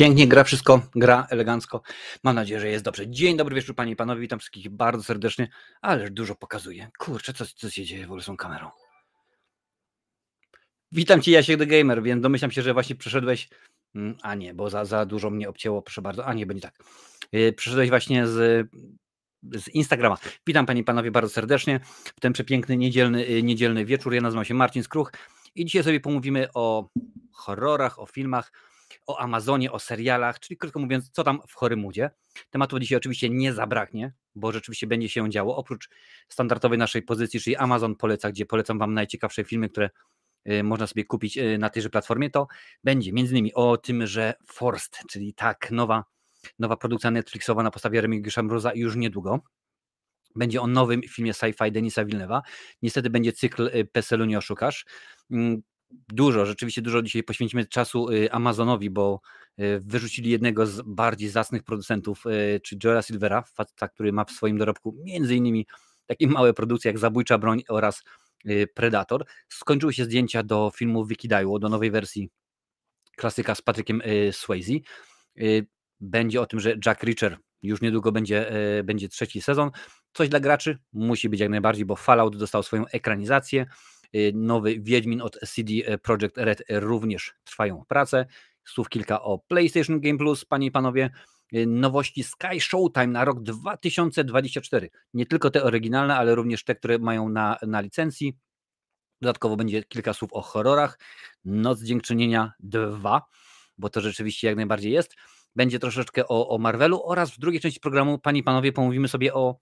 Pięknie gra wszystko, gra elegancko. Mam nadzieję, że jest dobrze. Dzień dobry wieczór Panie i Panowie, witam wszystkich bardzo serdecznie, ale dużo pokazuje. Kurczę, co, co się dzieje w ogóle z tą kamerą? Witam Cię Jasiek The Gamer, więc domyślam się, że właśnie przeszedłeś, mm, a nie, bo za, za dużo mnie obcięło, proszę bardzo, a nie, będzie tak. Yy, Przeszedłeś właśnie z, z Instagrama. Witam Panie i Panowie bardzo serdecznie w ten przepiękny niedzielny, yy, niedzielny wieczór. Ja nazywam się Marcin Skruch i dzisiaj sobie pomówimy o horrorach, o filmach, o Amazonie, o serialach, czyli krótko mówiąc, co tam w Horymudzie. Tematów dzisiaj oczywiście nie zabraknie, bo rzeczywiście będzie się działo. Oprócz standardowej naszej pozycji, czyli Amazon poleca, gdzie polecam Wam najciekawsze filmy, które y, można sobie kupić y, na tejże platformie, to będzie między innymi o tym, że Forst, czyli tak, nowa, nowa produkcja Netflixowa na podstawie Remigiusza Mroza już niedługo. Będzie o nowym filmie sci-fi Denisa Wilnewa. Niestety będzie cykl y, Peselu nie oszukasz. Dużo, rzeczywiście dużo dzisiaj poświęcimy czasu y, Amazonowi, bo y, wyrzucili jednego z bardziej zacnych producentów, y, czyli Joela Silvera, faceta, który ma w swoim dorobku między innymi takie małe produkcje jak Zabójcza Broń oraz Predator. Skończyły się zdjęcia do filmu Wiki Daiwo, do nowej wersji klasyka z Patrykiem Swayze. Będzie o tym, że Jack Reacher już niedługo będzie, będzie trzeci sezon. Coś dla graczy musi być jak najbardziej, bo Fallout dostał swoją ekranizację. Y, nowy Wiedźmin od CD Projekt Red również trwają prace. Słów kilka o PlayStation Game Plus, panie i panowie. Y, nowości Sky Showtime na rok 2024. Nie tylko te oryginalne, ale również te, które mają na, na licencji. Dodatkowo będzie kilka słów o horrorach. Noc Dziękczynienia 2, bo to rzeczywiście jak najbardziej jest. Będzie troszeczkę o, o Marvelu oraz w drugiej części programu, panie i panowie, pomówimy sobie o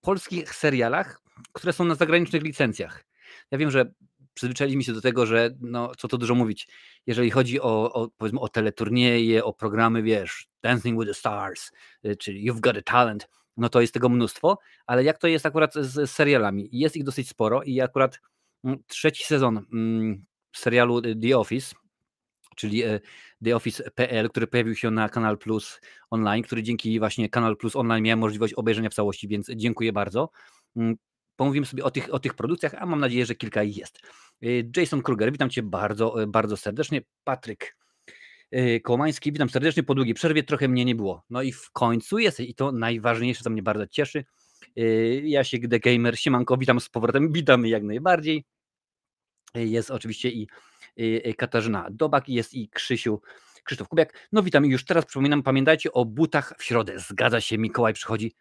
polskich serialach, które są na zagranicznych licencjach. Ja wiem, że przyzwyczailiśmy się do tego, że no, co tu dużo mówić, jeżeli chodzi o, o, powiedzmy o teleturnieje, o programy, wiesz, Dancing with the Stars, y, czyli You've Got a Talent, no to jest tego mnóstwo, ale jak to jest akurat z, serialami? Jest ich dosyć sporo i akurat mm, trzeci sezon mm, serialu The Office, czyli y, The Office.pl, który pojawił się na Kanal Plus Online, który dzięki właśnie Kanal Plus Online miał możliwość obejrzenia w całości, więc dziękuję bardzo. Pomówimy sobie o tych, o tych produkcjach, a mam nadzieję, że kilka ich jest. Y, Jason Kruger, witam Cię bardzo, y, bardzo serdecznie. Patryk y, Kołański, witam serdecznie. Po długiej przerwie trochę mnie nie było. No i w końcu jest i to najważniejsze, co mnie bardzo cieszy. Jasiek The Gamer, siemanko, witam z powrotem, witamy jak najbardziej. Jest oczywiście i Katarzyna Dobak, jest i Krzysiu, Krzysztof Kubiak. No witam już teraz przypominam, pamiętajcie o butach w środę. Zgadza się, Mikołaj przychodzi.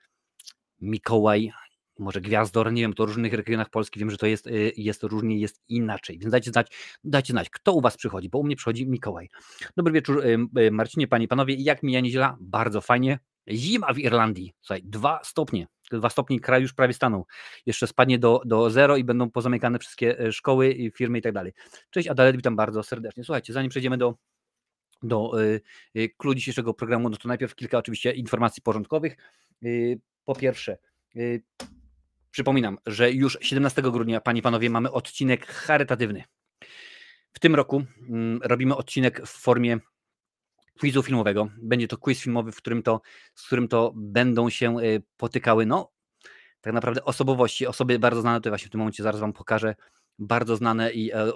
Mikołaj może Gwiazdor, nie wiem, to w różnych regionach Polski wiem, że to jest, y, jest różnie, jest inaczej, więc dajcie znać, dajcie znać, kto u Was przychodzi, bo u mnie przychodzi Mikołaj. Dobry wieczór y, y, Marcinie, Panie i Panowie, jak mija niedziela? Bardzo fajnie. Zima w Irlandii, słuchaj, dwa stopnie, dwa stopnie, kraj już prawie stanął. Jeszcze spadnie do, do zero i będą pozamykane wszystkie szkoły, firmy i tak dalej. Cześć Adalet, witam bardzo serdecznie. Słuchajcie, zanim przejdziemy do do y, dzisiejszego programu, no to najpierw kilka oczywiście informacji porządkowych. Po pierwsze, Przypominam, że już 17 grudnia, panie i panowie, mamy odcinek charytatywny. W tym roku mm, robimy odcinek w formie quizu filmowego. Będzie to quiz filmowy, w którym to, z którym to będą się y, potykały, no, tak naprawdę osobowości, osoby bardzo znane, to właśnie w tym momencie zaraz wam pokażę, bardzo znane i e,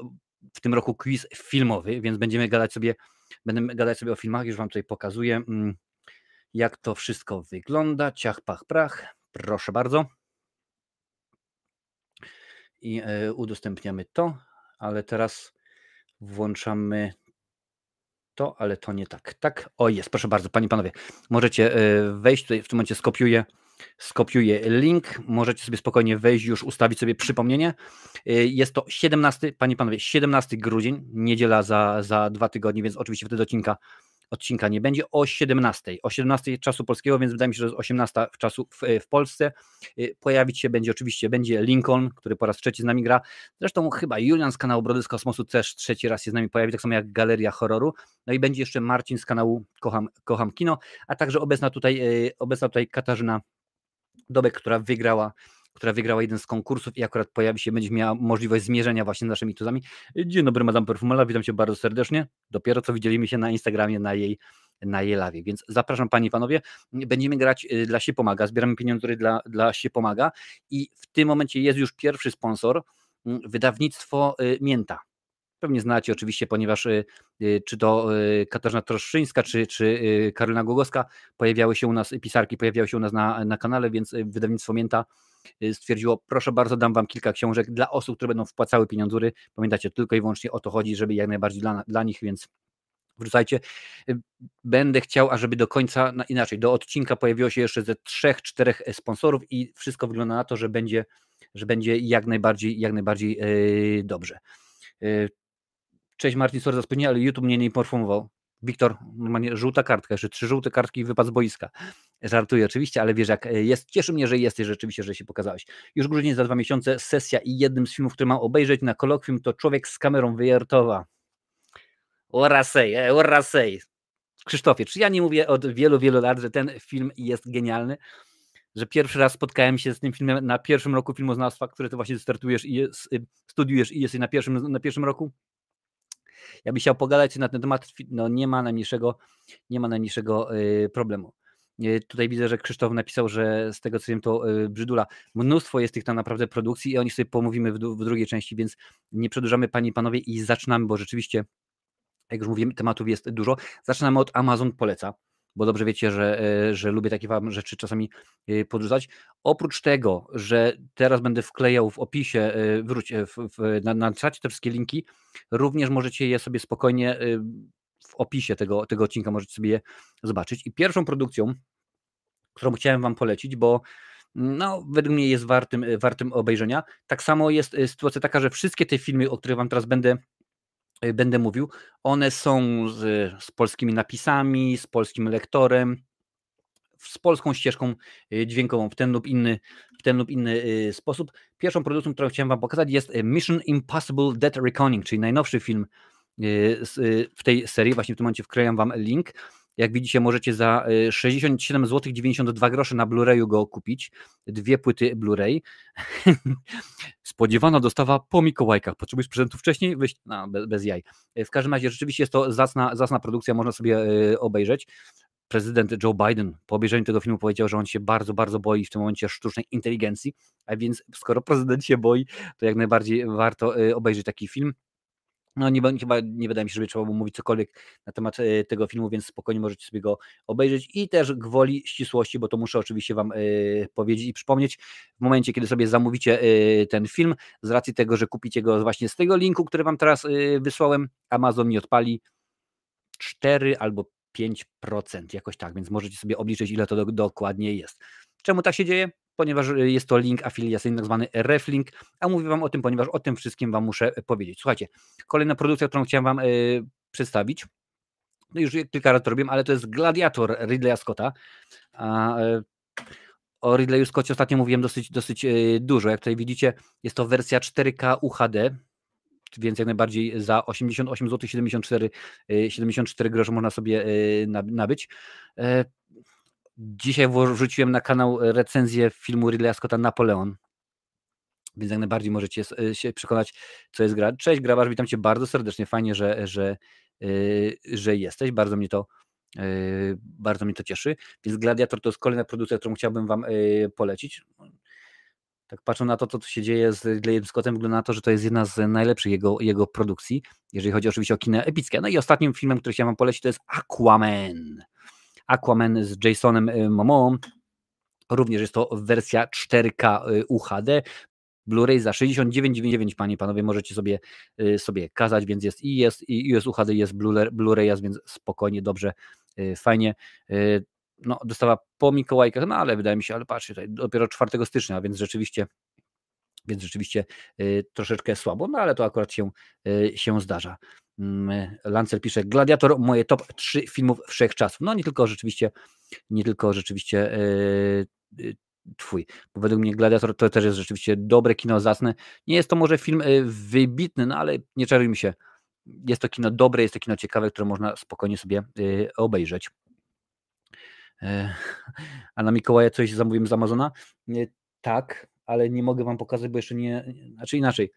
w tym roku quiz filmowy, więc będziemy gadać sobie, będziemy gadać sobie o filmach, już wam tutaj pokazuję, mm, jak to wszystko wygląda. Ciach, pach, prach. Proszę bardzo i e, udostępniamy to, ale teraz włączamy to, ale to nie tak. Tak, o jest, proszę bardzo, panie panowie, możecie e, wejść tutaj, w tym momencie skopiuję, skopiuję link, możecie sobie spokojnie wejść, już ustawić sobie przypomnienie. E, jest to 17, panie panowie, 17 grudzień, niedziela za, za dwa tygodnie, więc oczywiście wtedy odcinka odcinka nie będzie o 17, o 17 czasu polskiego, więc wydaje mi się, że jest 18 w czasu w, w, Polsce. Y, pojawić się będzie oczywiście, będzie Lincoln, który po raz trzeci z nami gra. Zresztą chyba Julian z kanału Brody z Kosmosu też trzeci raz się z nami pojawi, tak samo jak Galeria Horroru. No i będzie jeszcze Marcin z kanału Kocham, Kocham Kino, a także obecna tutaj, y, obecna tutaj Katarzyna Dobek, która wygrała która wygrała jeden z konkursów i akurat pojawi się, będzie miała możliwość zmierzenia właśnie z naszymi tuzami. Dzień dobry, Madame Perfumela, witam Cię bardzo serdecznie. Dopiero co widzieliśmy się na Instagramie, na jej na jej lawie. Więc zapraszam Panie i Panowie, będziemy grać y, dla się pomaga, zbieramy pieniądze dla, dla się pomaga i w tym momencie jest już pierwszy sponsor, mm, wydawnictwo y, Mięta. Pewnie znacie oczywiście, ponieważ czy to Katarzyna Troszczyńska, czy, czy Karolina Głogowska pojawiały się u nas, pisarki pojawiały się u nas na, na kanale, więc wydawnictwo Mięta stwierdziło, proszę bardzo, dam wam kilka książek dla osób, które będą wpłacały pieniądze. Pamiętacie, tylko i wyłącznie o to chodzi, żeby jak najbardziej dla, dla nich, więc wrzucajcie. Będę chciał, ażeby do końca, inaczej, do odcinka pojawiło się jeszcze ze trzech, czterech sponsorów i wszystko wygląda na to, że będzie, że będzie jak najbardziej, jak najbardziej yy, dobrze. Cześć Martin, sorry za ale YouTube mnie nie informował. Wiktor, normalnie żółta kartka, jeszcze trzy żółte kartki i wypad z boiska. Żartuję oczywiście, ale wiesz jak jest, cieszy mnie, że jesteś rzeczywiście, że się pokazałeś. Już grudzień za dwa miesiące, sesja i jednym z filmów, który mam obejrzeć na kolokwium to Człowiek z kamerą wyjartowa. Orasej, e, orasej. Krzysztofie, czy ja nie mówię od wielu, wielu lat, że ten film jest genialny, że pierwszy raz spotkałem się z tym filmem na pierwszym roku filmoznawstwa, który to właśnie startujesz i studiujesz i jesteś na pierwszym, na pierwszym roku? Ja bym chciał pogadać na ten temat, no nie ma najmniejszego, nie ma najmniejszego y, problemu. Y, tutaj widzę, że Krzysztof napisał, że z tego co wiem, to brzydula. Mnóstwo jest tych tam naprawdę produkcji i o nich sobie pomówimy w, w drugiej części, więc nie przedłużamy, panie i panowie, i zaczynamy, bo rzeczywiście jak już mówiłem, tematów jest dużo. Zaczynamy od Amazon Poleca, bo dobrze wiecie, że, e, że lubię takie wam rzeczy czasami e, podrzucać. Oprócz tego, że teraz będę wklejał w opisie, e, wróć, w, w, na, na czacie te wszystkie linki, również możecie je sobie spokojnie w opisie tego, tego odcinka możecie sobie je zobaczyć. I pierwszą produkcją, którą chciałem wam polecić, bo no, według mnie jest wartym, wartym obejrzenia. Tak samo jest sytuacja taka, że wszystkie te filmy, o których wam teraz będę będę mówił, one są z, z polskimi napisami, z polskim lektorem, z polską ścieżką y, dźwiękową w ten lub inny, w ten lub inny y, sposób. Pierwszą produkcją, którą chciałem Wam pokazać jest Mission Impossible Dead Reckoning, czyli najnowszy film w tej serii. Właśnie w tym momencie wklejam Wam link. Jak widzicie, możecie za 67 zł 92 grosze na Blu-rayu go kupić. Dwie płyty Blu-ray. Spodziewana dostawa po Mikołajkach. Potrzebujesz prezentu wcześniej? Wyś... No, bez, bez, jaj. W każdym razie rzeczywiście jest to zacna, zacna produkcja, można sobie e, obejrzeć. Prezydent Joe Biden po obejrzeniu tego filmu powiedział, że on się bardzo, bardzo boi w tym momencie sztucznej inteligencji, a więc skoro prezydent się boi, to jak najbardziej warto e, obejrzeć taki film. No nie, chyba nie wydaje mi się, żeby trzeba było mówić cokolwiek na temat e, tego filmu, więc spokojnie możecie sobie go obejrzeć i też gwoli ścisłości, bo to muszę oczywiście Wam e, powiedzieć i przypomnieć, w momencie, kiedy sobie zamówicie e, ten film, z racji tego, że kupicie go właśnie z tego linku, który Wam teraz wysłałem, Amazon mi odpali 4 albo 5%, jakoś tak, więc możecie sobie obliczyć, ile to do, dokładnie jest. Czemu tak się dzieje? Ponieważ y, jest to link afiliacyjny, tak zwany reflink, a mówię Wam o tym, ponieważ o tym wszystkim Wam muszę y, powiedzieć. Słuchajcie, kolejna produkcja, którą chciałem Wam y, przedstawić, no już kilka razy to robiłem, ale to jest Gladiator Ridleya Scotta. O Ridleyu Scottie ostatnio mówiłem dosyć, dosyć dużo. Jak tutaj widzicie, jest to wersja 4K UHD, więc jak najbardziej za 88 zł 74, 74 grosze można sobie nabyć. Dzisiaj wrzuciłem na kanał recenzję filmu Ridleya Scotta Napoleon, więc jak najbardziej możecie się przekonać, co jest gra. Cześć Grabarz, witam Cię bardzo serdecznie, fajnie, że, że, yy, że jesteś, bardzo mnie to bardzo mnie to cieszy, więc Gladiator to jest kolejna produkcja, którą chciałbym Wam polecić. Tak patrząc na to, co tu się dzieje z Ridleyem Scottem, wygląda na to, że to jest jedna z najlepszych jego, jego produkcji, jeżeli chodzi oczywiście o kino epickie. No i ostatnim filmem, który chciałem Wam polecić, to jest Aquaman. Aquaman z Jasonem y, Momoą. Również jest to wersja 4K y, UHD. Blu-ray za 69,99 panie i panowie możecie sobie, y, sobie kazać, więc jest i jest i jest UHD, jest Blu-ray, więc spokojnie, dobrze, fajnie. No, dostawa po Mikołajkach, no ale wydaje mi się, ale patrzcie, tutaj dopiero 4 stycznia, więc rzeczywiście więc rzeczywiście troszeczkę słabo, no ale to akurat się, się zdarza. Mm, Lancer pisze, Gladiator, moje top 3 filmów wszechczasów. No nie tylko rzeczywiście, nie tylko rzeczywiście yy, twój, bo według mnie Gladiator to też jest rzeczywiście dobre kino, zacne. Nie jest to może film e, wybitny, no ale nie czarujmy się. Jest to kino dobre, jest to kino ciekawe, które można spokojnie sobie obejrzeć. A na Mikołaja coś zamówiłem z Amazona? Tak, ale nie mogę wam pokazać, bo jeszcze nie, znaczy inaczej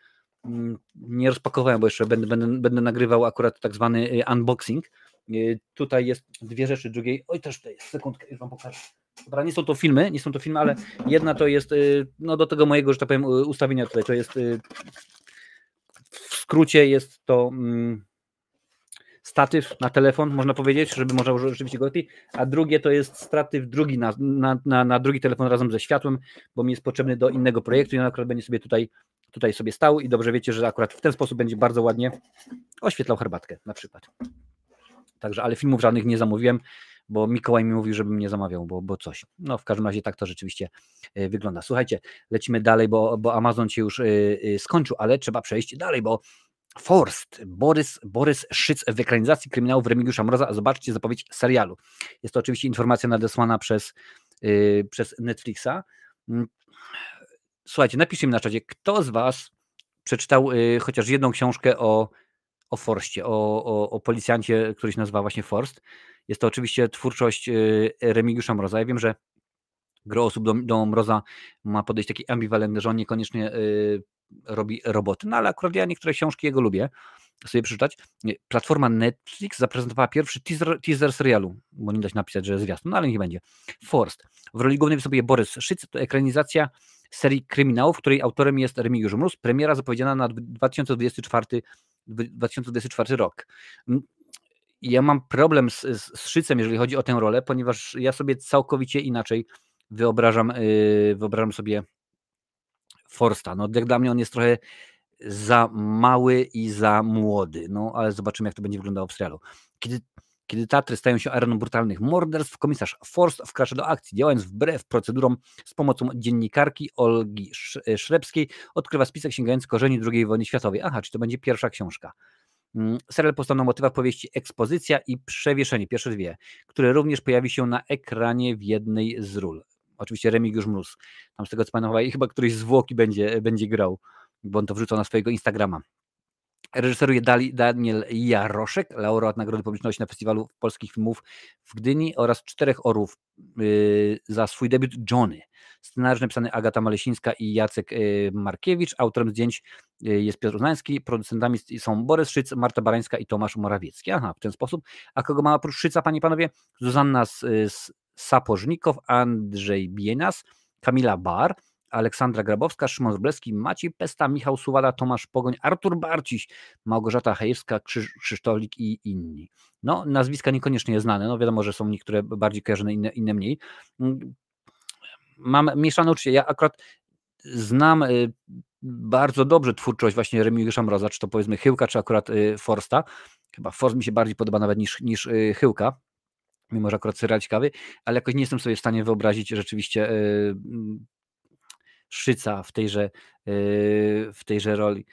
nie rozpakowałem, bo jeszcze będę, będę, będę nagrywał akurat tak zwany y, unboxing. Y, tutaj jest dwie rzeczy, drugiej, oj też tutaj, sekundkę, już Wam pokażę. Dobra, nie są to filmy, nie są to filmy, ale jedna to jest, y, no do tego mojego, że tak powiem, ustawienia tutaj, to jest skrócie jest to mm, statyw na telefon, można powiedzieć, żeby można rzeczywiście go lepiej, a drugie to jest statyw drugi na, na, na, na, drugi telefon razem ze światłem, bo mi jest potrzebny do innego projektu i on akurat będzie sobie tutaj, tutaj sobie stał i dobrze wiecie, że akurat w ten sposób będzie bardzo ładnie oświetlał herbatkę na przykład. Także, ale filmów żadnych nie zamówiłem, bo Mikołaj mi mówił, żebym nie zamawiał, bo, bo coś. No w każdym razie tak to rzeczywiście e, wygląda. Słuchajcie, lecimy dalej, bo, bo Amazon się już e, e, skończył, ale trzeba przejść dalej, bo Forst, Borys, Borys Szyc w ekranizacji kryminałów Remigiusza Mroza. Zobaczcie zapowiedź serialu. Jest to oczywiście informacja nadesłana przez, przez Netflixa. Słuchajcie, napiszcie mi na czacie, kto z Was przeczytał yy, chociaż jedną książkę o, o Forstie, o, o, o policjancie, który się nazywa właśnie Forst. Jest to oczywiście twórczość yy, Remigiusza Mroza. Ja wiem, że gro osób do, do Mroza ma podejść taki ambiwalentny, że on niekoniecznie yy, robi roboty. No ale akurat ja niektóre książki jego lubię sobie przeczytać. Platforma Netflix zaprezentowała pierwszy teaser, teaser serialu, bo nie da się napisać, że zwiastun, no ale niech będzie. Forst. W roli głównej występuje Borys Szyc, to ekranizacja serii kryminałów, której autorem jest Remigiusz Mróz. Premiera zapowiedziana na 2024, 2024 rok. Mm, ja mam problem z, z Szycem, jeżeli chodzi o tę rolę, ponieważ ja sobie całkowicie inaczej wyobrażam, yy, wyobrażam sobie Forsta. No, jak dla mnie on jest trochę za mały i za młody, no ale zobaczymy, jak to będzie wyglądało w serialu. Kiedy, kiedy Tatry stają się areną brutalnych morderstw, komisarz Forst wkracza do akcji, działając wbrew procedurom z pomocą dziennikarki Olgi Szrebskiej, odkrywa spisek sięgający korzeni II wojny światowej. Aha, czy to będzie pierwsza książka. Mm, serial powstał na motywach powieści Ekspozycja i Przewieszenie, pierwsze dwie, które również pojawi się na ekranie w jednej z ról oczywiście Remigiusz Mróz. Tam z tego co pamiętam, chyba któryś zwłoki będzie, będzie grał, bo on to wrzucał na swojego Instagrama. Reżyseruje Daniel Jaroszek, laureat Nagrody Publiczności na Festiwalu Polskich Filmów w Gdyni oraz Czterech Orów yy, za swój debiut Johnny. Scenariusz napisany Agata Malesińska i Jacek yy, Markiewicz. Autorem zdjęć yy, jest Piotr Uznański. Producentami są Borys Szyc, Marta Barańska i Tomasz Morawiecki. Aha, w ten sposób. A kogo ma oprócz Szyca, panie panowie? Zuzanna Sapożnikow, Andrzej Bienas, Kamila Bar, Aleksandra Grabowska, Szymon Wróblewski, Maciej Pesta, Michał Suwada, Tomasz Pogoń, Artur Barciś, Małgorzata Hejewska, Krzyż, Krzysztolik i inni. No, nazwiska niekoniecznie znane, no wiadomo, że są niektóre bardziej kojarzone, inne, inne mniej. Mam mieszane uczucie, ja akurat znam y, bardzo dobrze twórczość właśnie Remigiusza Mroza, czy to powiedzmy Chyłka, czy akurat y, Forsta. Chyba Forst mi się bardziej podoba nawet niż, niż y, Chyłka, mimo że akurat serial ciekawy, ale jakoś nie jestem sobie w stanie wyobrazić rzeczywiście Szyca w tejże, yy, w tejże roli.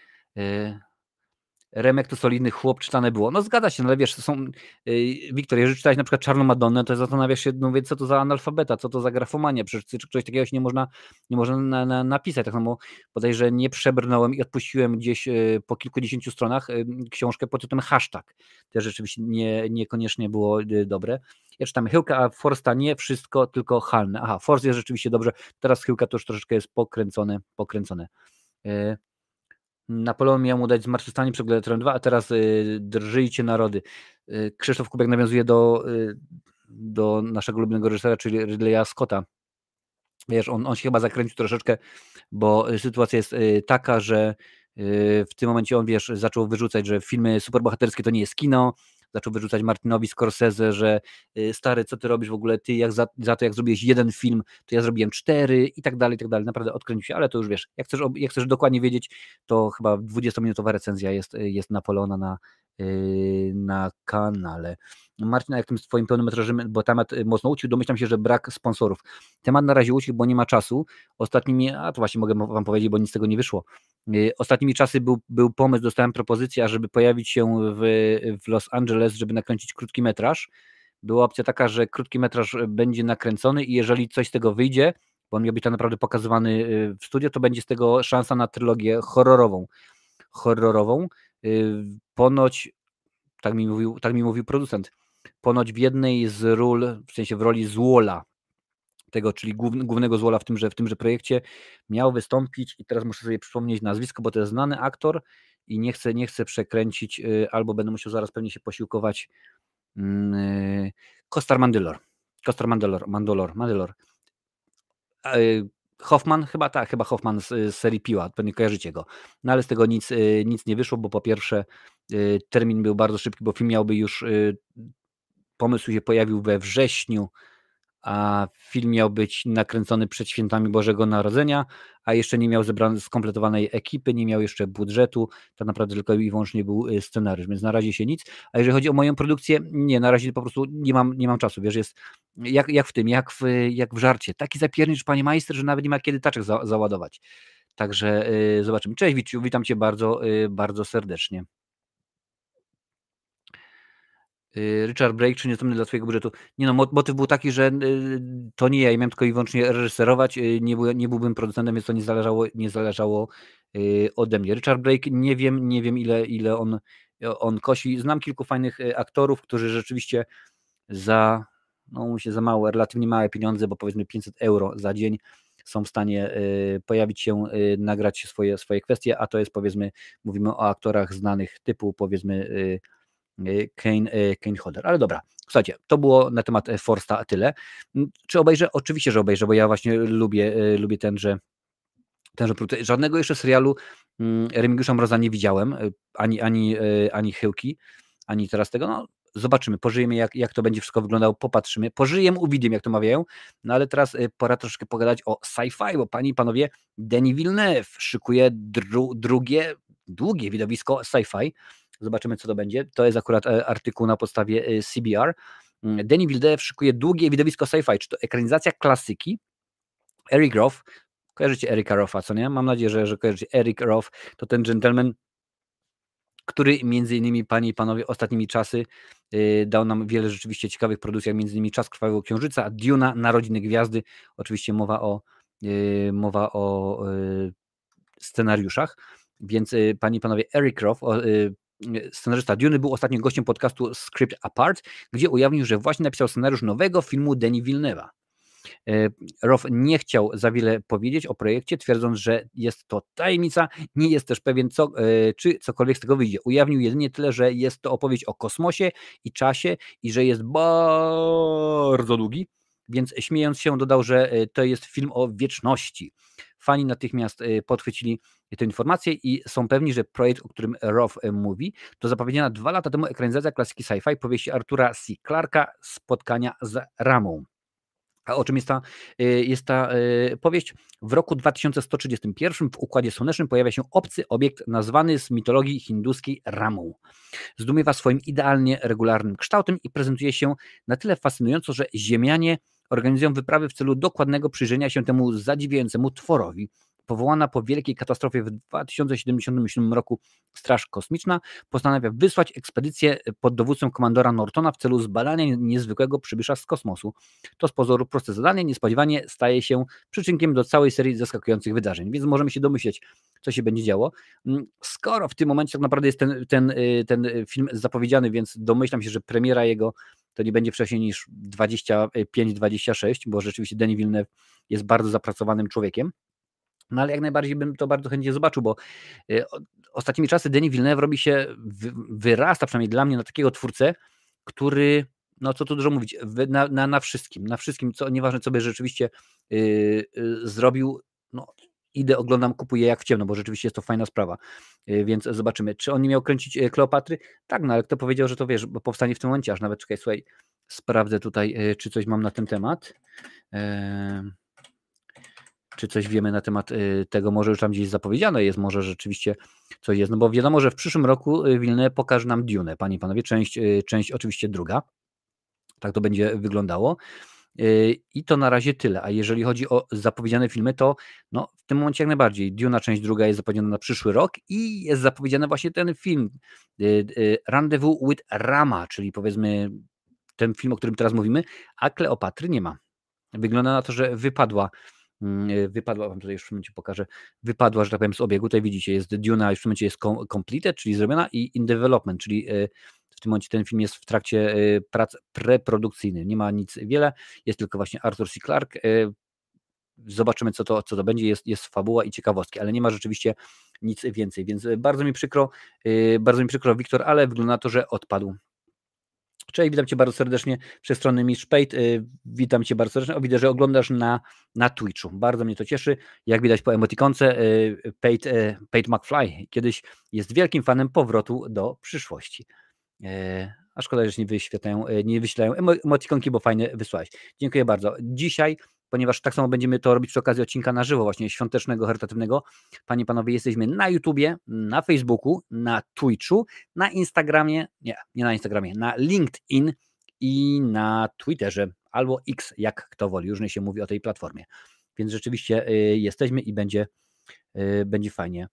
Remek to solidny chłop, czytane było. No zgadza się, no ale wiesz, są, yy, Wiktor, jeżeli czytałeś na przykład Czarną Madonnę, to zastanawiasz się, no co to za analfabeta, co to za grafomania, przecież czegoś takiego się nie można, nie można na, na, napisać. Tak samo bodajże nie przebrnąłem i odpuściłem gdzieś yy, po kilkudziesięciu stronach yy, książkę pod tytułem hashtag. To rzeczywiście nie, niekoniecznie było dobre. Ja czytam Chyłka, a Forsta nie, wszystko tylko halne. Aha, Forst jest rzeczywiście dobrze, teraz Chyłka to już troszeczkę jest pokręcone, pokręcone. Napoleon miał mu dać zmartwychwstanie przed Gladiatorem 2, a teraz y, drżyjcie narody. Y, Krzysztof Kubek nawiązuje do, y, do naszego ulubionego reżysera, czyli Ridleya Scotta. Wiesz, on, on się chyba zakręcił troszeczkę, bo sytuacja jest taka, że w tym momencie on, wiesz, zaczął wyrzucać, że filmy superbohaterskie to nie jest kino, zaczął wyrzucać Martinowi Scorsese, że y, stary, co ty robisz w ogóle, ty jak za, za to jak zrobiłeś jeden film, to ja zrobiłem cztery i tak dalej, i tak dalej, naprawdę odkręcił się, ale to już wiesz, jak chcesz, jak chcesz dokładnie wiedzieć, to chyba 20-minutowa recenzja jest, jest Napoleona na, y, na kanale. Marcin, jak tym swoim pełnometrażem, bo temat y, mocno ucił, domyślam się, że brak sponsorów. Temat na razie ucił, bo nie ma czasu. Ostatnimi, a to właśnie mogę wam powiedzieć, bo nic z tego nie wyszło. Y, ostatnimi czasy był, był pomysł, dostałem propozycję, żeby pojawić się w, w Los Angeles, żeby nakręcić krótki metraż. Była opcja taka, że krótki metraż będzie nakręcony i jeżeli coś z tego wyjdzie, bo on miał być tak naprawdę pokazywany y, w studio, to będzie z tego szansa na trylogię horrorową. Horrorową. Ponoć, tak mi mówił, tak mi mówił producent, ponoć w jednej z ról, w sensie w roli złola, tego, czyli głównego złola w tymże, w tymże projekcie, miał wystąpić, i teraz muszę sobie przypomnieć nazwisko, bo to jest znany aktor i nie chcę, nie chcę przekręcić, y, albo będę musiał zaraz pewnie się posiłkować. Kostar mm, y, Mandylor. Kostar Mandylor, Mandolor, Mandylor. Y, Hoffman, chyba tak, chyba Hoffman z, z serii Piła, pewnie kojarzycie go. No ale z tego nic, nic nie wyszło, bo po pierwsze termin był bardzo szybki, bo film miałby już, pomysł się pojawił we wrześniu a film miał być nakręcony przed świętami Bożego Narodzenia, a jeszcze nie miał zebranej, skompletowanej ekipy, nie miał jeszcze budżetu, tak naprawdę tylko i wyłącznie był y, scenariusz, więc na razie się nic. A jeżeli chodzi o moją produkcję, nie, na razie po prostu nie mam, nie mam czasu, wiesz, jest jak, jak w tym, jak w, jak w żarcie. Taki zapiernicz, panie majster, że nawet nie ma kiedy taczek za, załadować. Także y, zobaczymy. Cześć Wiciu, witam cię bardzo, y, bardzo serdecznie. Y, Richard Brake, czy niezbędny dla Twojego budżetu? Nie no, motyw był taki, że y, to nie ja, ja miałem tylko i wyłącznie reżyserować, y, nie, był, nie byłbym producentem, więc to nie zależało, nie zależało ode mnie. Richard Brake, nie wiem, nie wiem ile, ile on, on kosi. Znam kilku fajnych aktorów, którzy rzeczywiście za, no mówię, za małe, relatywnie małe pieniądze, bo powiedzmy 500 euro za dzień są w stanie pojawić się, nagrać swoje, swoje kwestie, a to jest powiedzmy, mówimy o aktorach znanych typu powiedzmy Kane, y, Kane Hodder. Ale dobra, słuchajcie, to było na temat e, Forsta tyle. Mm, czy obejrzę? Oczywiście, że obejrzę, bo ja właśnie lubię, y, lubię tenże tenże. Żadnego jeszcze serialu mm, Remigiusza Mroza nie widziałem, ani, ani, ani Chyłki, ani teraz tego. No, zobaczymy, pożyjemy jak, jak to będzie wszystko wyglądało, popatrzymy, pożyjemy, uwidzimy jak to mawiają, no ale teraz pora troszkę pogadać o sci-fi, bo pani i panowie, Denis Villeneuve szykuje dru, drugie, długie widowisko sci-fi, Zobaczymy, co to będzie. To jest akurat e, artykuł na podstawie e, CBR. Mm, Denis Villeneuve szykuje długie widowisko sci-fi. Czy to ekranizacja klasyki? Eric Roth, kojarzycie Erika Roffa, co nie? Mam nadzieję, że, że kojarzycie. Eric Roth to ten gentleman, który między innymi, panie i panowie, ostatnimi czasy yy, dał nam wiele rzeczywiście ciekawych produkcji, między innymi Czas Krwawego Księżyca, Duna, Narodziny Gwiazdy, oczywiście mowa o, yy, mowa o yy, scenariuszach, więc panie i panowie, Eric Roth scenarzysta Dune był ostatnio gościem podcastu Script Apart, gdzie ujawnił, że właśnie napisał scenariusz nowego filmu Denis Villeneuve'a. E, Roth nie chciał za wiele powiedzieć o projekcie, twierdząc, że jest to tajemnica, nie jest też pewien, co, e, czy cokolwiek z tego wyjdzie. Ujawnił jedynie tyle, że jest to opowieść o kosmosie i czasie i że jest bardzo długi, więc śmiejąc się dodał, że e, to jest film o wieczności. Fani natychmiast podchwycili tę informację i są pewni, że projekt, o którym Roth e, mówi, to zapowiedziana dwa lata temu ekranizacja klasyki sci-fi powieści Artura C. Clarka Spotkania z Ramą. A o czym jest ta, e, jest ta e, powieść? W roku 2131 w Układzie Słonecznym pojawia się obcy obiekt nazwany z mitologii hinduskiej Ramą. Zdumiewa swoim idealnie regularnym kształtem i prezentuje się na tyle fascynująco, że Ziemianie organizują wyprawy w celu dokładnego przyjrzenia się temu zadziwiającemu tworowi, powołana po wielkiej katastrofie w 2077 roku Straż Kosmiczna postanawia wysłać ekspedycję pod dowództwem komandora Nortona w celu zbadania niezwykłego przybysza z kosmosu. To z pozoru proste zadanie niespodziewanie staje się przyczynkiem do całej serii zaskakujących wydarzeń, więc możemy się domyśleć, co się będzie działo. Mm, skoro w tym momencie tak naprawdę jest ten, ten, y, ten film zapowiedziany, więc domyślam się, że premiera jego to nie będzie wcześniej niż 25-26, bo rzeczywiście Denis Villeneuve jest bardzo zapracowanym człowiekiem. No ale jak najbardziej bym to bardzo chętnie zobaczył, bo y, ostatnimi czasy Denis Villeneuve robi się, wyrasta przynajmniej dla mnie na takiego twórcę, który, no co tu dużo mówić, na, na, na wszystkim, na wszystkim, co nieważne co by rzeczywiście yy, yy, zrobił, idę, oglądam, kupuję jak w ciemno, bo rzeczywiście jest to fajna sprawa, yy, więc zobaczymy. Czy on nie miał kręcić y, Kleopatry? Tak, no ale kto powiedział, że to wiesz, bo powstanie w tym momencie, aż nawet, czekaj, słuchaj, sprawdzę tutaj, y, czy coś mam na ten temat. Czy coś wiemy na temat tego, może już tam gdzieś zapowiedziane jest, może rzeczywiście coś jest, no bo wiadomo, że w przyszłym roku Wilne pokaże nam Dune, panie i panowie, część, część oczywiście druga, tak to będzie wyglądało. I to na razie tyle. A jeżeli chodzi o zapowiedziane filmy, to no, w tym momencie jak najbardziej. Duna część druga jest zapowiedziana na przyszły rok i jest zapowiedziany właśnie ten film Rendezvous with Rama, czyli powiedzmy ten film, o którym teraz mówimy, a Kleopatry nie ma. Wygląda na to, że wypadła Mm, y, wypadła, wam tutaj już w momencie pokażę, wypadła, że tak powiem, z obiegu. Tutaj widzicie, jest Duna, już w momencie jest completed, czyli zrobiona i in development, czyli y, w tym momencie ten film jest w trakcie y, prac preprodukcyjnych. Nie ma nic wiele, jest tylko właśnie Arthur C. Clarke. Zobaczymy, co to, co to będzie. Jest, jest fabuła i ciekawostki, ale nie ma rzeczywiście nic więcej. Więc bardzo mi przykro, bardzo mi przykro, Wiktor, ale wygląda na to, że odpadł Cześć, witam Cię bardzo serdecznie przez stronę Mistrz Pate. Witam Cię bardzo serdecznie. O, widzę, że oglądasz na, na Twitchu. Bardzo mnie to cieszy. Jak widać po emotikonce, Pate, Pate McFly kiedyś jest wielkim fanem powrotu do przyszłości. A szkoda, że nie wyświetlają, nie wyświetlają emotikonki, bo fajnie wysłałeś. Dziękuję bardzo. Dzisiaj ponieważ tak samo będziemy to robić przy okazji odcinka na żywo, właśnie świątecznego, charytatywnego. Panie, panowie, jesteśmy na YouTubie, na Facebooku, na Twitchu, na Instagramie, nie, nie na Instagramie, na LinkedIn i na Twitterze, albo X, jak kto woli, różnie się mówi o tej platformie. Więc rzeczywiście y, jesteśmy i będzie, będzie fajnie.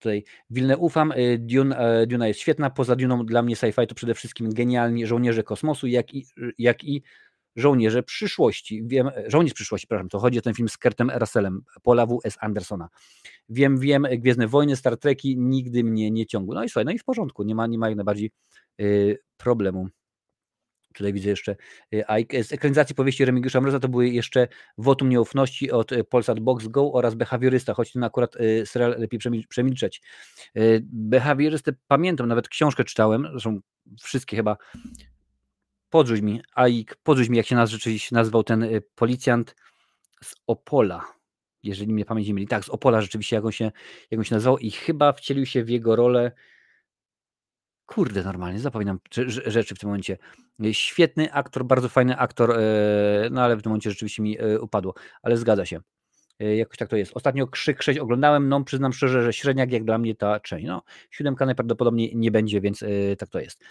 Tutaj Wilne ufam, y, Dune, Duna jest świetna, poza Duną dla mnie sci-fi to przede wszystkim genialni żołnierze kosmosu, jak i, jak i Żołnierze przyszłości. Wiem, Żołnierz przyszłości, przepraszam, to chodzi o ten film z Kurtem Russellem, Paula W.S. Andersona. Wiem, wiem, Gwiezdne Wojny, Star Treki nigdy mnie nie ciągły. No i słuchaj, no i w porządku, nie ma, nie ma jak najbardziej problemu. Tutaj widzę jeszcze y, z ekranizacji powieści Remigiusza Mroza to były jeszcze Wotum Nieufności od y, Polsat Box Go oraz Behawiorysta, choć ten akurat serial lepiej przemilczeć. Behawiorystę pamiętam, nawet książkę czytałem, zresztą wszystkie chyba podrzuć mi, Aik, podrzuć mi, jak się rzeczywiście nazywał ten y, policjant z Opola, jeżeli mnie pamięć nie myli. Tak, z Opola rzeczywiście, jak on, się, jak on się nazywał i chyba wcielił się w jego rolę kurde, normalnie, zapominam rzeczy w tym momencie. Świetny aktor, bardzo fajny aktor, e, no ale w tym momencie rzeczywiście mi e, upadło, ale zgadza się. E, jakoś tak to jest. Ostatnio Krzyk 6 oglądałem, no przyznam szczerze, że średniak jak dla mnie ta część. No, siódemka najprawdopodobniej nie będzie, więc tak to jest.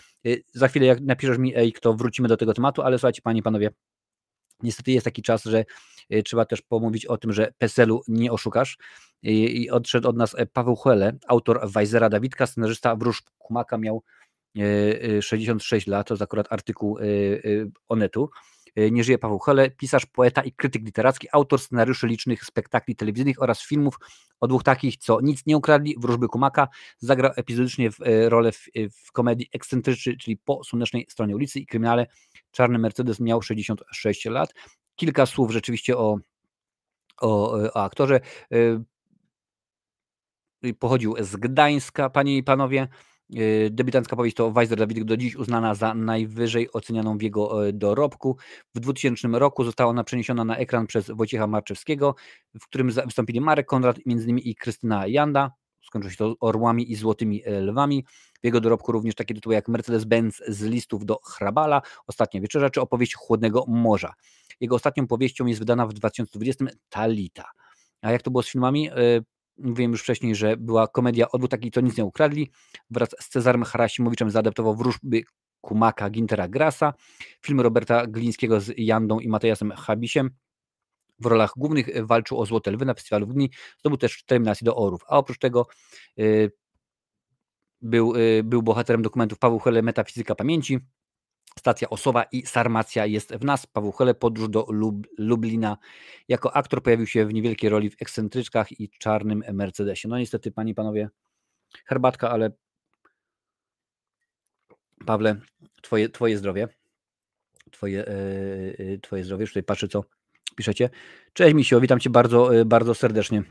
Za chwilę jak napiszesz mi, ej, to wrócimy do tego tematu, ale słuchajcie, panie i panowie, niestety jest taki czas, że yy, trzeba też pomówić o tym, że PESEL-u nie oszukasz i odszedł od nas Paweł Huele, autor Wajzera Dawidka, scenarzysta Wróż Kumaka miał 66 lat, to jest akurat artykuł Onetu. E, nie żyje Paweł Hele, pisarz, poeta i krytyk literacki, autor scenariuszy licznych spektakli telewizyjnych oraz filmów o dwóch takich, co nic nie ukradli, wróżby Kumaka, zagrał epizodycznie w e, rolę w, e, w komedii Ekscentryczny, czyli po słonecznej stronie ulicy i kryminale Czarny Mercedes miał 66 lat. Kilka słów rzeczywiście o, o, o aktorze. Pochodził z Gdańska, panie i panowie. Yy, debiutancka powieść to Weiser Dawid, do dziś uznana za najwyżej ocenianą w jego e, dorobku. W 2000 roku została ona przeniesiona na ekran przez Wojciecha Marczewskiego, w którym wystąpili Marek Konrad, m.in. i Krystyna Janda. Skończyło się to orłami i złotymi e, lwami. W jego dorobku również takie tytuły jak Mercedes-Benz z listów do Hrabala, Ostatnia Wieczerza czy opowieść Chłodnego Morza. Jego ostatnią powieścią jest wydana w 2020 Talita. A jak to było z filmami? E, Mówiłem już wcześniej, że była komedia Odwód taki, co nic nie ukradli. Wraz z Cezarem Harasimowiczem zaadaptował wróżby Kumaka Gintera Grasa, film Roberta Glińskiego z Jandą i Matejasem Habisiem. W rolach głównych walczył o Złote Lwy na Festiwalu w Gdyni, zdobył też cztery nominacje do Orów, a oprócz tego yy, był, yy, był bohaterem dokumentów Paweł Hele Metafizyka Pamięci, Stacja Osowa i Sarmacja jest w nas. Paweł podróż do Lub Lublina. Jako aktor pojawił się w niewielkiej roli w Ekscentryczkach i Czarnym Mercedesie. No niestety, panie i panowie, herbatka, ale Pawle, twoje, twoje zdrowie. Twoje, yy, twoje zdrowie. Już tutaj patrzę, co piszecie. Cześć Misio, witam cię bardzo, yy, bardzo serdecznie.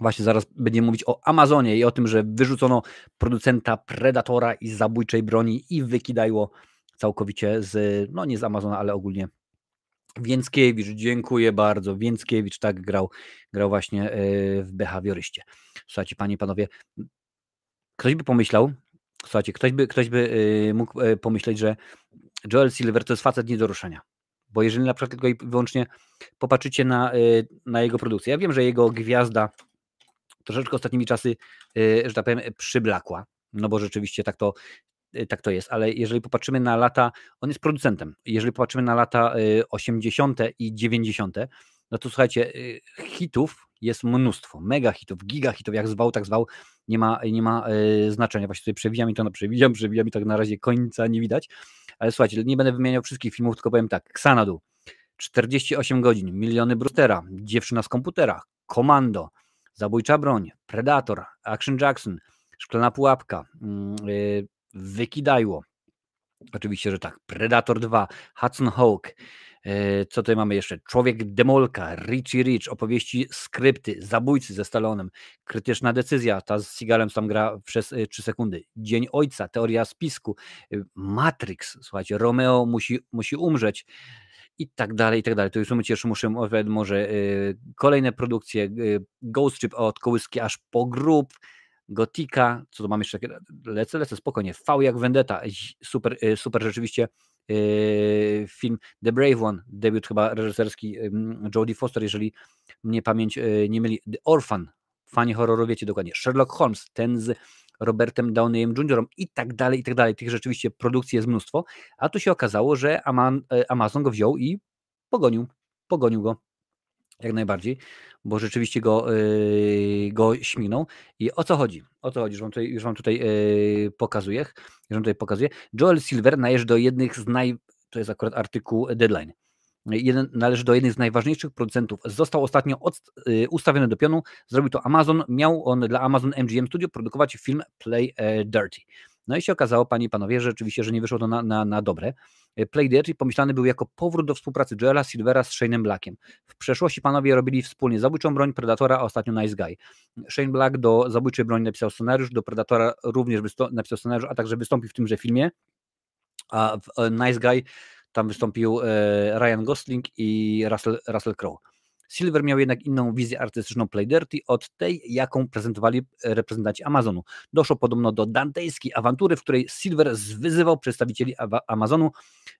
Właśnie zaraz będziemy mówić o Amazonie i o tym, że wyrzucono producenta Predatora i zabójczej broni i wykidajło całkowicie z, no nie z Amazona, ale ogólnie Więckiewicz, dziękuję bardzo. Więckiewicz tak grał, grał właśnie e, w behawioryście. Słuchajcie, panie i panowie, ktoś by pomyślał, słuchajcie, ktoś by, ktoś by e, mógł e, pomyśleć, że Joel Silver to jest facet nie do ruszenia. Bo jeżeli na przykład tylko i wyłącznie popatrzycie na, na jego produkcję, ja wiem, że jego gwiazda troszeczkę ostatnimi czasy, że tak powiem, przyblakła, no bo rzeczywiście tak to tak to jest, ale jeżeli popatrzymy na lata, on jest producentem, jeżeli popatrzymy na lata 80. Y, i 90., no to słuchajcie, y, hitów jest mnóstwo, mega hitów, giga hitów, jak zwał, tak zwał, nie ma, nie ma znaczenia. Właśnie tutaj przewijam i to, no przewijam, przewijam i tak na razie końca nie widać, ale słuchajcie, nie będę wymieniał wszystkich filmów, tylko powiem tak, Xanadu, 48 godzin, Miliony Brustera, Dziewczyna z komputera, Komando, Zabójcza broń, Predator, Action Jackson, Szklana pułapka, yy, wykidajło. Oczywiście, że tak. Predator 2, Hudson Hawk, E, co tutaj mamy jeszcze? Człowiek Demolka, Richie Rich, opowieści, skrypty, zabójcy ze Stalonem, krytyczna decyzja, ta z Sigalem tam gra przez 3 sekundy, Dzień Ojca, teoria spisku, Matrix, słuchajcie, Romeo musi, musi umrzeć i tak dalej, i tak dalej. To już jeszcze muszę może kolejne produkcje, Ghost Ship od kołyski aż po grób, Gotika, co tu mam jeszcze, lecę, lecę spokojnie, V jak Vendetta, super, super rzeczywiście Yy, film. The Brave One, debiut chyba reżyserski Jodie Foster, jeżeli mnie pamięć yy, nie myli, The Orphan, fani horroru wiecie dokładnie, Sherlock Holmes, ten z Robertem Downeyem Jr. i tak dalej, i tak dalej. Tych rzeczywiście produkcji jest mnóstwo, a tu się okazało, że Amazon go wziął i pogonił, pogonił go jak najbardziej, bo rzeczywiście go, yy, go śmignął. I o co chodzi? O co chodzi, już wam tutaj, już wam tutaj yy, pokazuję. Już wam tutaj pokazuję. Joel Silver należy do jednych z naj... To jest akurat artykuł Deadline. Jeden, należy do jednych z najważniejszych producentów. Został ostatnio od, yy, ustawiony do pionu. Zrobił to Amazon. Miał on dla Amazon MGM Studio produkować film Play e, Dirty. No i się okazało, panie i panowie, że rzeczywiście, że nie wyszło to na, na, na dobre. E, Play Dirty pomyślany był jako powrót do współpracy Joela Silvera z Shane'em Blackiem. W przeszłości panowie robili wspólnie Zabójczą Broń, Predatora, a ostatnio Nice Guy. Shane Black do Zabójczej Broni napisał scenariusz, do Predatora również napisał scenariusz, a także wystąpił w tymże filmie, a w e, Nice Guy tam wystąpił e, Ryan Gosling i Russell, Russell Crowe. Silver miał jednak inną wizję artystyczną Play Dirty od tej, jaką prezentowali reprezentanci Amazonu. Doszło podobno do dantejskiej awantury, w której Silver zwyzywał przedstawicieli Amazonu.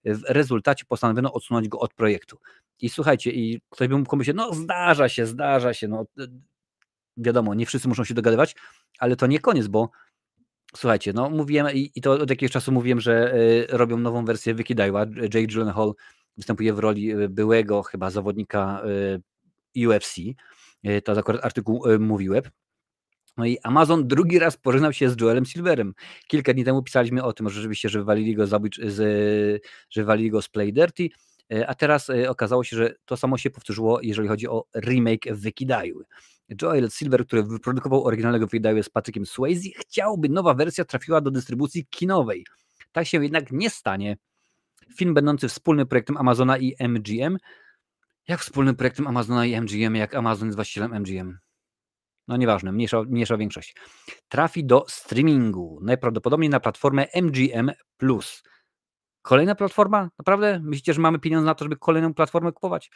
W rezultacie postanowiono odsunąć go od projektu. I słuchajcie, i ktoś by mógł pomyśleć, no zdarza się, zdarza się, no wiadomo, nie wszyscy muszą się dogadywać, ale to nie koniec, bo słuchajcie, no mówiłem i, i to od jakiegoś czasu mówiłem, że y, robią nową wersję Vicky Daiwa. Jake Gyllenhaal występuje w roli y, byłego chyba zawodnika y, UFC. E, to akurat artykuł e, mówiłem. No i Amazon drugi raz pożegnał się z Joelem Silverem. Kilka dni temu pisaliśmy o tym, że rzeczywiście, że wywalili go, z, że wywalili go z Play Dirty, e, a teraz okazało się, że to samo się powtórzyło, jeżeli chodzi o remake Wykidajły. Joel Silver, który wyprodukował oryginalnego Wykidajły z Patrykiem Swayze, chciałby nowa wersja trafiła do dystrybucji kinowej. Tak się jednak nie stanie. Film będący wspólnym projektem Amazona i MGM jak wspólnym projektem Amazona i MGM, jak Amazon jest właścicielem MGM? No nieważne, mniejsza, mniejsza większość. Trafi do streamingu, najprawdopodobniej na platformę MGM+. Kolejna platforma? Naprawdę? Myślicie, że mamy pieniądze na to, żeby kolejną platformę kupować?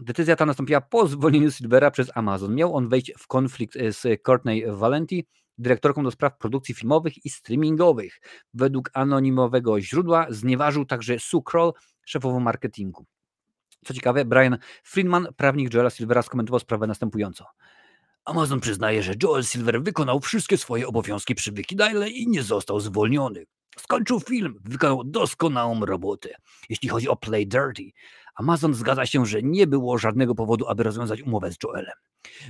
Decyzja ta nastąpiła po zwolnieniu Silvera przez Amazon. Miał on wejść w konflikt z Courtney Valenti, dyrektorką do spraw produkcji filmowych i streamingowych. Według anonimowego źródła znieważył także Sue Kroll, szefową marketingu. Co ciekawe, Brian Friedman, prawnik Joela Silvera, skomentował sprawę następująco. Amazon przyznaje, że Joel Silver wykonał wszystkie swoje obowiązki przy Wikidale i nie został zwolniony. Skończył film, wykonał doskonałą robotę. Jeśli chodzi o Play Dirty, Amazon zgadza się, że nie było żadnego powodu, aby rozwiązać umowę z Joelem.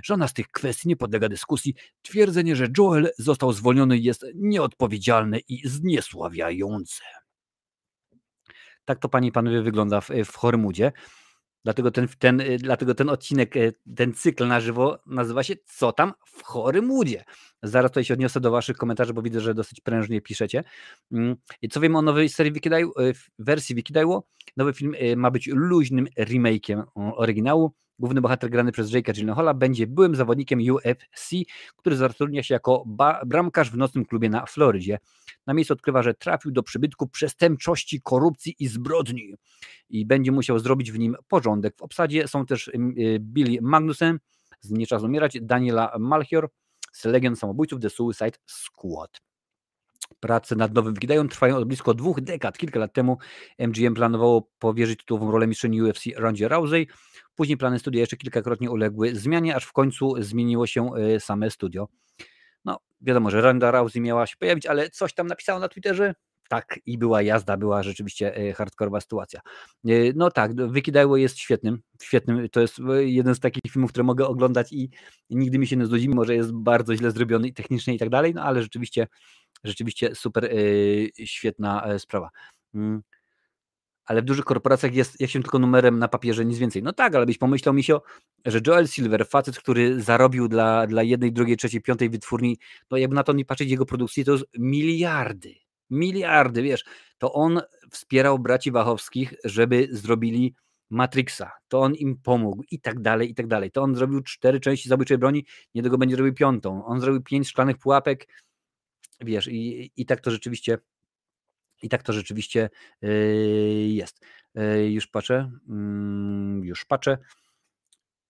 Żadna z tych kwestii nie podlega dyskusji. Twierdzenie, że Joel został zwolniony jest nieodpowiedzialne i zniesławiające. Tak to, panie i panowie, wygląda w, w Hormudzie. Dlatego ten, ten, y, dlatego ten odcinek, y, ten cykl na żywo nazywa się Co tam w chorym łudzie. Zaraz tutaj się odniosę do Waszych komentarzy, bo widzę, że dosyć prężnie piszecie. Mm, I co wiemy o nowej serii Wikidajło, y, wersji Wikidajło? Nowy film ma być luźnym remake'iem oryginału. Główny bohater grany przez Jake'a Gyllenhaala będzie byłym zawodnikiem UFC, który zatrudnia się jako bramkarz w nocnym klubie na Florydzie. Na miejscu odkrywa, że trafił do przybytku przestępczości, korupcji i zbrodni i będzie musiał zrobić w nim porządek. W obsadzie są też y, Billy Magnussen z Nie czas umierać, Daniela Malchior z Legion Samobójców The Suicide Squad. Prace nad nowym Wikidają trwają od blisko dwóch dekad. Kilka lat temu MGM planowało powierzyć tytułową rolę mistrzyni UFC Rondzie Rousey. Później plany studia jeszcze kilkakrotnie uległy zmianie, aż w końcu zmieniło się y, same studio. No, wiadomo, że Ronda Rousey miała się pojawić, ale coś tam napisało na Twitterze. Tak, i była jazda, była rzeczywiście y, hardkorowa sytuacja. Y, no tak, Wykidajło jest świetnym, świetnym, to jest jeden z takich filmów, które mogę oglądać i nigdy mi się nie znudzi, mimo że jest bardzo źle zrobiony technicznie i tak dalej, no ale rzeczywiście, rzeczywiście super świetna e, sprawa. Mm ale w dużych korporacjach jest jak się tylko numerem na papierze, nic więcej. No tak, ale byś pomyślał, Misio, że Joel Silver, facet, który zarobił dla, dla jednej, drugiej, trzeciej, piątej wytwórni, no jakby na to nie patrzeć jego produkcji, to jest miliardy, miliardy, wiesz, to on wspierał braci Wachowskich, żeby zrobili Matrixa, to on im pomógł i tak dalej, i tak dalej. To on zrobił cztery części zabójczej broni, niedługo będzie robił piątą. On zrobił pięć szklanych pułapek, wiesz, i, i tak to rzeczywiście i tak to rzeczywiście yy, jest. Yy, już patrzę, yy, już patrzę.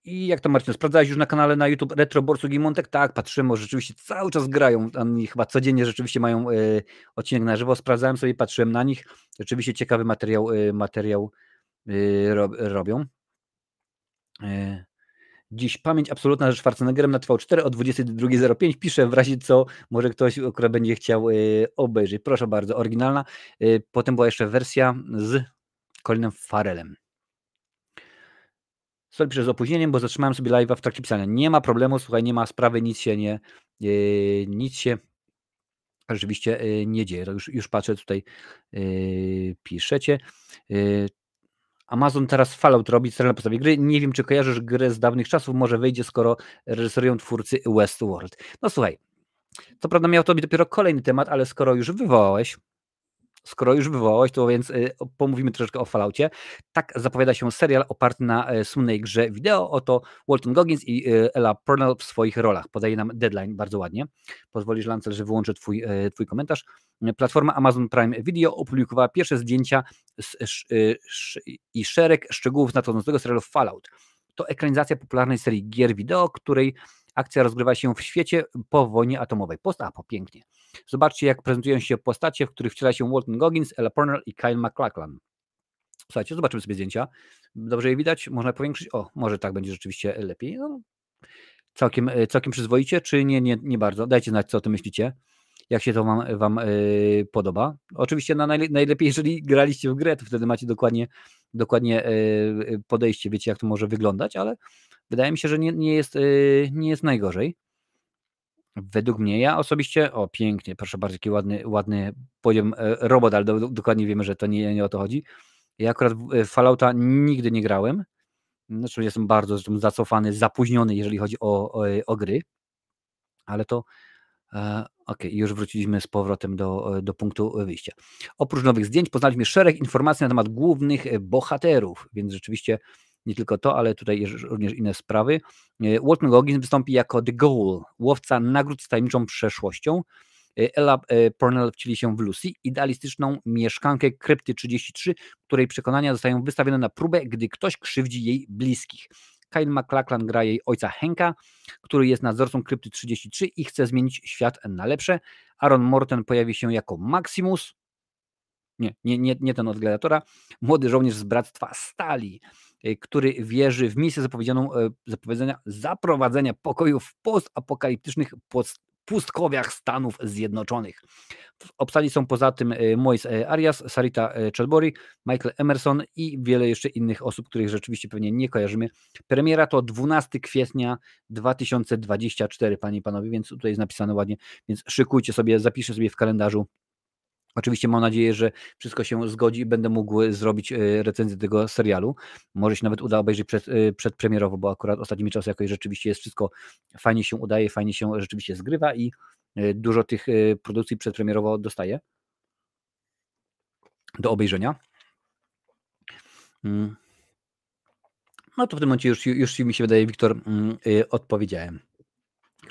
I jak to Marcin, sprawdzałeś już na kanale na YouTube Retro Borsu Montek? Tak, patrzymy, rzeczywiście cały czas grają, oni chyba codziennie rzeczywiście mają y, odcinek na żywo, sprawdzałem sobie, patrzyłem na nich, rzeczywiście ciekawy materiał, y, materiał y, rob, robią. Dziś pamięć absolutna ze Schwarzeneggerem na TV4 o 22.05 pisze w razie co może ktoś, który będzie chciał obejrzeć. Proszę bardzo, oryginalna. Potem była jeszcze wersja z Colinem Farelem. Sorry, piszę z opóźnieniem, bo zatrzymałem sobie live'a w trakcie pisania. Nie ma problemu, słuchaj, nie ma sprawy, nic się nie, yy, nic się rzeczywiście yy, nie dzieje. To już, już patrzę tutaj, yy, piszecie. Amazon teraz Fallout robi serial na podstawie gry. Nie wiem, czy kojarzysz grę z dawnych czasów, może wyjdzie, skoro reżyserują twórcy Westworld. No słuchaj, co prawda miał to być dopiero kolejny temat, ale skoro już wywołałeś, skoro już wywołałeś, to więc y, pomówimy troszeczkę o Falloutie. Tak zapowiada się serial oparty na e, słynnej grze wideo. Oto Walton Goggins i y, Ella Purnell w swoich rolach. Podaje nam deadline bardzo ładnie. Pozwolisz, Lancel, że wyłączę twój, e, twój komentarz. Platforma Amazon Prime Video opublikowała pierwsze zdjęcia y, i szereg szczegółów nadchodzącego serialu Fallout. To ekranizacja popularnej serii gier wideo, której Akcja rozgrywa się w świecie po wojnie atomowej. Post-apo, pięknie. Zobaczcie, jak prezentują się postacie, w których wciela się Walton Goggins, Ella Purnell i Kyle MacLachlan. Słuchajcie, zobaczymy sobie zdjęcia. Dobrze je widać? Można powiększyć? O, może tak będzie rzeczywiście lepiej. No, całkiem, e, całkiem przyzwoicie, czy nie, nie, nie bardzo? Dajcie znać, co o tym myślicie. Jak się to Wam, wam yy, podoba. Oczywiście na najle najlepiej, jeżeli graliście w grę, to wtedy macie dokładnie, dokładnie yy, podejście, wiecie, jak to może wyglądać, ale Wydaje mi się, że nie, nie, jest, y, nie jest najgorzej. Według mnie, ja osobiście, o pięknie, proszę bardzo, taki ładny, ładny e, robot, ale do, dokładnie wiemy, że to nie, nie o to chodzi. Ja akurat Fallouta nigdy nie grałem. Znaczy jestem bardzo zresztą zacofany, zapóźniony, jeżeli chodzi o, o, o gry, ale to e, ok, już wróciliśmy z powrotem do, do punktu wyjścia. Oprócz nowych zdjęć poznaliśmy szereg informacji na temat głównych bohaterów, więc rzeczywiście nie tylko to, ale tutaj również inne sprawy. E, Walton Goggins wystąpi jako The Goal, łowca nagród z tajemniczą przeszłością. E, Ella e, Pornell wcieli się w Lucy, idealistyczną mieszkankę Krypty 33, której przekonania zostają wystawione na próbę, gdy ktoś krzywdzi jej bliskich. Kyle MacLachlan gra jej ojca Henka, który jest nadzorcą Krypty 33 i chce zmienić świat na lepsze. Aaron Morton pojawi się jako Maximus, nie, nie, nie, nie ten od Gladiatora, młody żołnierz z Bractwa Stali, Y, który wierzy w misję zapowiedzianą, e, zapowiedzenia zaprowadzenia pokoju w postapokaliptycznych pustkowiach Stanów Zjednoczonych. W obsadzi są poza tym e, Mois e, Arias, Sarita Chadbury, Michael Emerson i wiele jeszcze innych osób, których rzeczywiście pewnie nie kojarzymy. Premiera to 12 kwietnia 2024, panie i panowie, więc tutaj jest napisane ładnie, więc szykujcie sobie, zapiszę sobie w kalendarzu Oczywiście mam nadzieję, że wszystko się zgodzi i będę mógł zrobić e, recenzję tego serialu. Może się nawet uda obejrzeć przed, e, przedpremierowo, bo akurat ostatnimi czasy jakoś rzeczywiście jest wszystko fajnie się udaje, fajnie się rzeczywiście zgrywa i e, dużo tych produkcji przedpremierowo dostaję do obejrzenia. Mm. No to w tym momencie już, już mi się wydaje, Wiktor, mm, odpowiedziałem.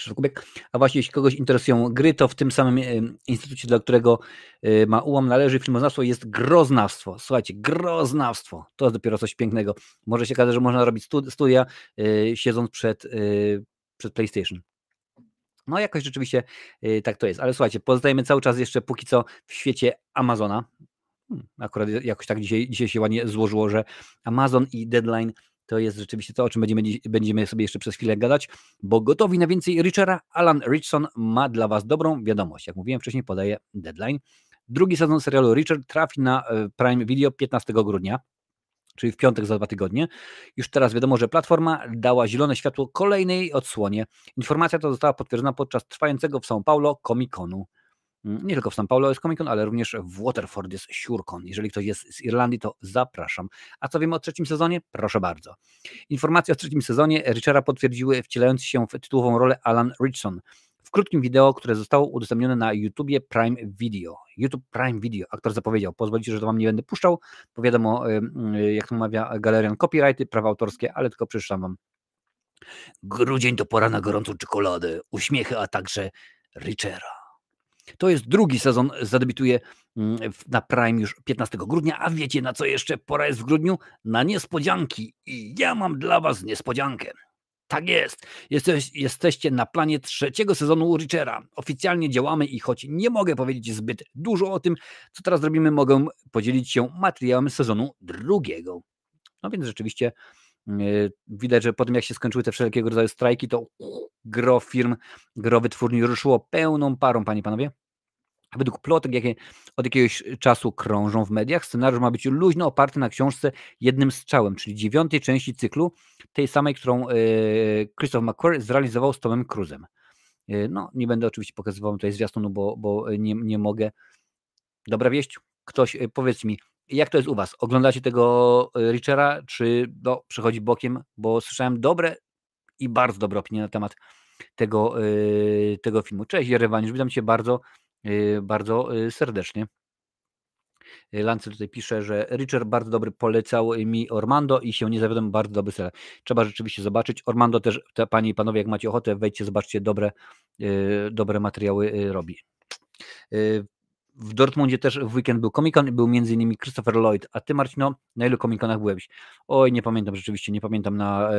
Krzysztof. A właśnie, jeśli kogoś interesują gry, to w tym samym e, instytucie, dla którego e, ma ułam należy filmoznawstwo, jest groznawstwo. Słuchajcie, groznawstwo. To jest dopiero coś pięknego. Może się okazać, że można robić studia e, siedząc przed, przed PlayStation. No jakoś rzeczywiście tak to jest. Ale słuchajcie, pozostajemy cały czas jeszcze póki co w świecie Amazona. Hmm, akurat jakoś tak dzisiaj, dzisiaj się ładnie złożyło, że Amazon i Deadline to jest rzeczywiście to, o czym będziemy, będziemy sobie jeszcze przez chwilę gadać, bo gotowi na więcej Richera. Alan Richson ma dla Was dobrą wiadomość. Jak mówiłem wcześniej, podaje deadline. Drugi sezon serialu Richard trafi na e, Prime Video 15 grudnia czyli w piątek za dwa tygodnie. Już teraz wiadomo, że platforma dała zielone światło kolejnej odsłonie. Informacja ta została potwierdzona podczas trwającego w São Paulo Comic-Conu. Mm, nie tylko w São Paulo jest Comic Con, ale również w Waterford jest SureCon. Jeżeli ktoś jest z Irlandii, to zapraszam. A co wiemy o trzecim sezonie? Proszę bardzo. Informacje o trzecim sezonie Richarda potwierdziły wcielający się w tytułową rolę Alan Richson. w krótkim wideo, które zostało udostępnione na YouTubie Prime Video. YouTube Prime Video, aktor zapowiedział, pozwolicie, że to wam nie będę puszczał, bo wiadomo, jak to mawia Galerian Copyrighty, prawa autorskie, ale tylko przeczytam wam. Grudzień to pora na gorącą czekoladę, uśmiechy, a także Richera. To jest drugi sezon, zadebiutuje mm, na Prime już 15 grudnia, a wiecie na co jeszcze pora jest w grudniu? Na niespodzianki. I ja mam dla was niespodziankę. Tak jest. Jesteś, jesteście na planie trzeciego sezonu Richera. Oficjalnie działamy i choć nie mogę powiedzieć zbyt dużo o tym, co teraz robimy, mogę podzielić się materiałem sezonu drugiego. No więc rzeczywiście widać, że po tym jak się skończyły te wszelkiego rodzaju strajki, to gro firm, gro wytwórni ruszyło pełną parą, panie i panowie. Według plotek, jakie od jakiegoś czasu krążą w mediach, scenariusz ma być luźno oparty na książce jednym strzałem, czyli dziewiątej części cyklu, tej samej, którą e, Christopher McQuarrie zrealizował z Tomem Cruzem. E, no, nie będę oczywiście pokazywał tutaj zwiastunu, bo, bo nie, nie mogę. Dobra wieść? Ktoś, e, powiedz mi, jak to jest u Was? Oglądacie tego Richera, czy no, przychodzi bokiem? Bo słyszałem dobre i bardzo dobre opinie na temat tego, tego filmu. Cześć Jerewaniusz, witam Cię bardzo. Y, bardzo y, serdecznie. Y, Lance tutaj pisze, że Richard bardzo dobry polecał mi Ormando i się nie zawiodłem, bardzo dobry serial. Trzeba rzeczywiście zobaczyć. Ormando też, te, panie i panowie, jak macie ochotę, wejdźcie, zobaczcie, dobre, dobre materiały robi. W Dortmundzie też w weekend był Comic-Con i był między innymi Christopher Lloyd. A ty, Marcino, na ilu Comic-Conach byłeś? Oj, nie pamiętam rzeczywiście, nie pamiętam na...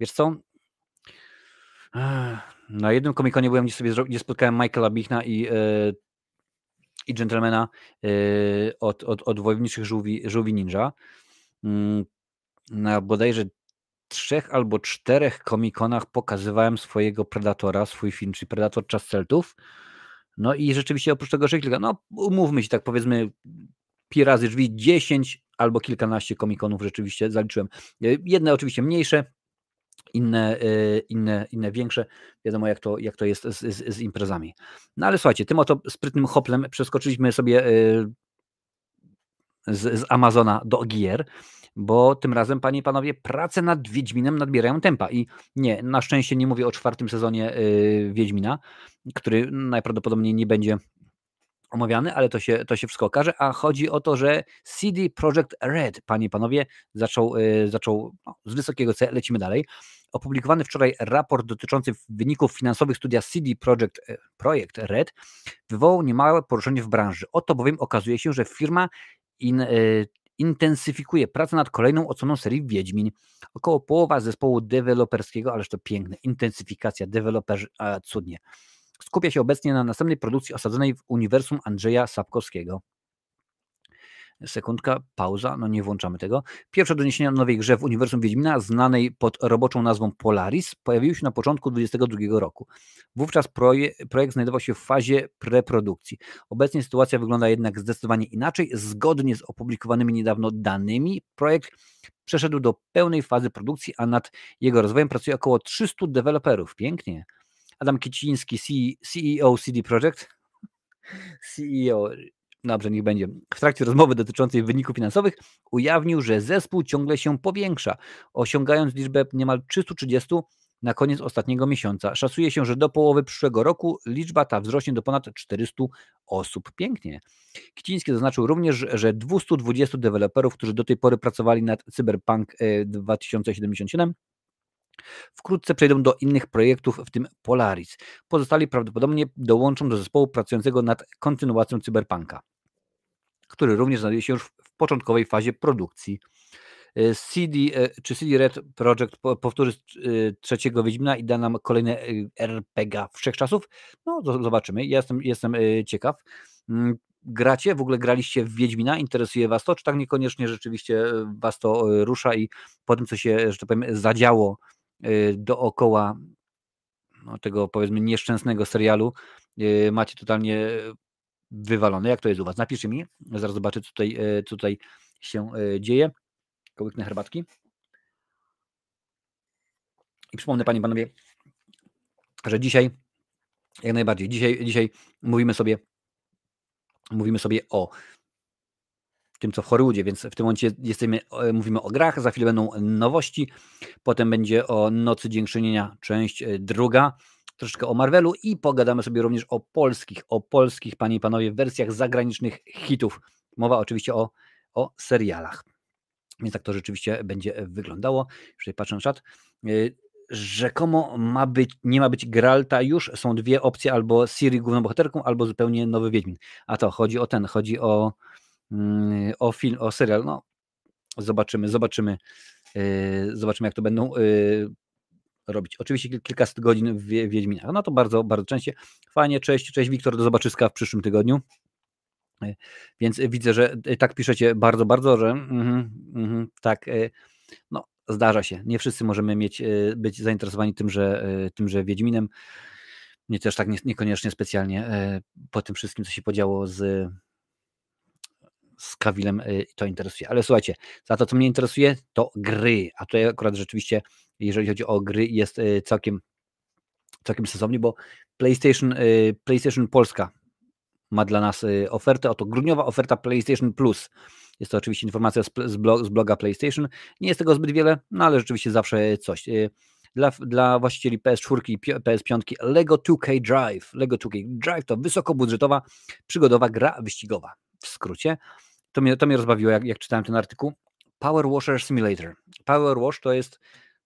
Wiesz co? Na jednym komikonie byłem, gdzie sobie gdzie spotkałem Michaela Bichna i, yy, i Gentlemana yy, od, od, od wojowniczych żółwi, żółwi ninja. Yy, na bodajże trzech albo czterech komikonach pokazywałem swojego Predatora, swój film, czyli Predator Czas Celtów. No i rzeczywiście oprócz tego, że kilka, no umówmy się tak powiedzmy pi razy drzwi, 10 albo kilkanaście komikonów rzeczywiście zaliczyłem. Jedne oczywiście mniejsze, inne, y, inne, inne większe. Wiadomo, jak to, jak to jest z, z, z imprezami. No ale słuchajcie, tym oto sprytnym hoplem przeskoczyliśmy sobie y, z, z Amazona do gier, bo tym razem, panie i panowie, prace nad Wiedźminem nadbierają tempa. I nie, na szczęście nie mówię o czwartym sezonie y, Wiedźmina, który najprawdopodobniej nie będzie omawiany, ale to się, to się wszystko okaże, a chodzi o to, że CD Projekt Red, panie i panowie, zaczął, zaczął no, z wysokiego C, lecimy dalej, Opublikowany wczoraj raport dotyczący wyników finansowych studia CD Projekt, e, Projekt Red wywołał niemałe poruszenie w branży. Oto bowiem okazuje się, że firma in, y, intensyfikuje pracę nad kolejną odsłoną serii Wiedźmin. Około połowa zespołu deweloperskiego, ależ to piękne, intensyfikacja, deweloperzy, cudnie. Skupia się obecnie na następnej produkcji osadzonej w uniwersum Andrzeja Sapkowskiego. Sekundka, pauza, no nie włączamy tego. Pierwsze doniesienia o nowej grze w uniwersum Wiedźmina, znanej pod roboczą nazwą Polaris, pojawiły się na początku 2022 roku. Wówczas proje, projekt znajdował się w fazie preprodukcji. Obecnie sytuacja wygląda jednak zdecydowanie inaczej. Zgodnie z opublikowanymi niedawno danymi, projekt przeszedł do pełnej fazy produkcji, a nad jego rozwojem pracuje około 300 deweloperów. Pięknie. Adam Kiciński, CEO CD Projekt, CEO Dobrze, niech będzie. W trakcie rozmowy dotyczącej wyników finansowych ujawnił, że zespół ciągle się powiększa, osiągając liczbę niemal 330 na koniec ostatniego miesiąca. Szacuje się, że do połowy przyszłego roku liczba ta wzrośnie do ponad 400 osób. Pięknie. Kiciński zaznaczył również, że 220 deweloperów, którzy do tej pory pracowali nad Cyberpunk 2077, e, Wkrótce przejdą do innych projektów, w tym Polaris. Pozostali prawdopodobnie dołączą do zespołu pracującego nad kontynuacją Cyberpunka, który również znajduje się już w początkowej fazie produkcji. E, CD e, czy CD Red Project powtórzy e, trzeciego Wiedźmina i da nam kolejne RPG wszechczasów? No, zobaczymy. Ja jestem, jestem ciekaw. Mm, gracie, w ogóle graliście w Wiedźmina, interesuje Was to, czy tak niekoniecznie rzeczywiście Was to rusza i po tym, co się, że tak powiem, zadziało dookoła no, tego powiedzmy nieszczęsnego serialu y, macie totalnie wywalone. Jak to jest u Was? Napiszcie mi, zaraz zobaczę, co tutaj, y, co tutaj się dzieje. Kołyknę herbatki. I przypomnę Panie Panowie, że dzisiaj, jak najbardziej, dzisiaj, dzisiaj mówimy sobie mówimy sobie o tym, co w więc w tym momencie jesteśmy, mówimy o grach, za chwilę będą nowości, potem będzie o Nocy Dziękczynienia, część druga, troszeczkę o Marvelu i pogadamy sobie również o polskich, o polskich, panie i panowie, wersjach zagranicznych hitów. Mowa oczywiście o, o serialach. Więc tak to rzeczywiście będzie wyglądało. Jeżeli patrzę na czat, y, rzekomo ma być, nie ma być Geralta już, są dwie opcje, albo Siri główną bohaterką, albo zupełnie nowy Wiedźmin. A to chodzi o ten, chodzi o, o film, o serial. No, zobaczymy, zobaczymy, y, zobaczymy jak to będą y, robić. Oczywiście kilkaset godzin w Wiedźminach. No to bardzo, bardzo częściej. Fajnie, cześć, cześć Wiktor, do zobaczyska w przyszłym tygodniu. E, więc widzę, że e, tak piszecie bardzo, bardzo, że mm, mm, tak, e, no zdarza się. Nie wszyscy możemy mieć, być zainteresowani tym, że, tym, że Wiedźminem. Mnie też tak nie, niekoniecznie specjalnie po tym wszystkim, co się podziało z, z Kawilem to interesuje. Ale słuchajcie, za to, co mnie interesuje, to gry. A tutaj akurat rzeczywiście, jeżeli chodzi o gry, jest całkiem, całkiem sensownie, bo PlayStation, PlayStation Polska ma dla nas y, ofertę. Oto grudniowa oferta PlayStation Plus. Jest to oczywiście informacja z, bloga PlayStation. Nie jest tego zbyt wiele, no ale rzeczywiście zawsze coś. Y, dla, dla właścicieli PS4 i PS5 Lego 2K Drive. Lego 2K Drive to wysokobudżetowa, przygodowa gra wyścigowa. W skrócie. To mnie, to mnie rozbawiło, jak, jak czytałem ten artykuł. Power Washer Simulator. Power Wash to jest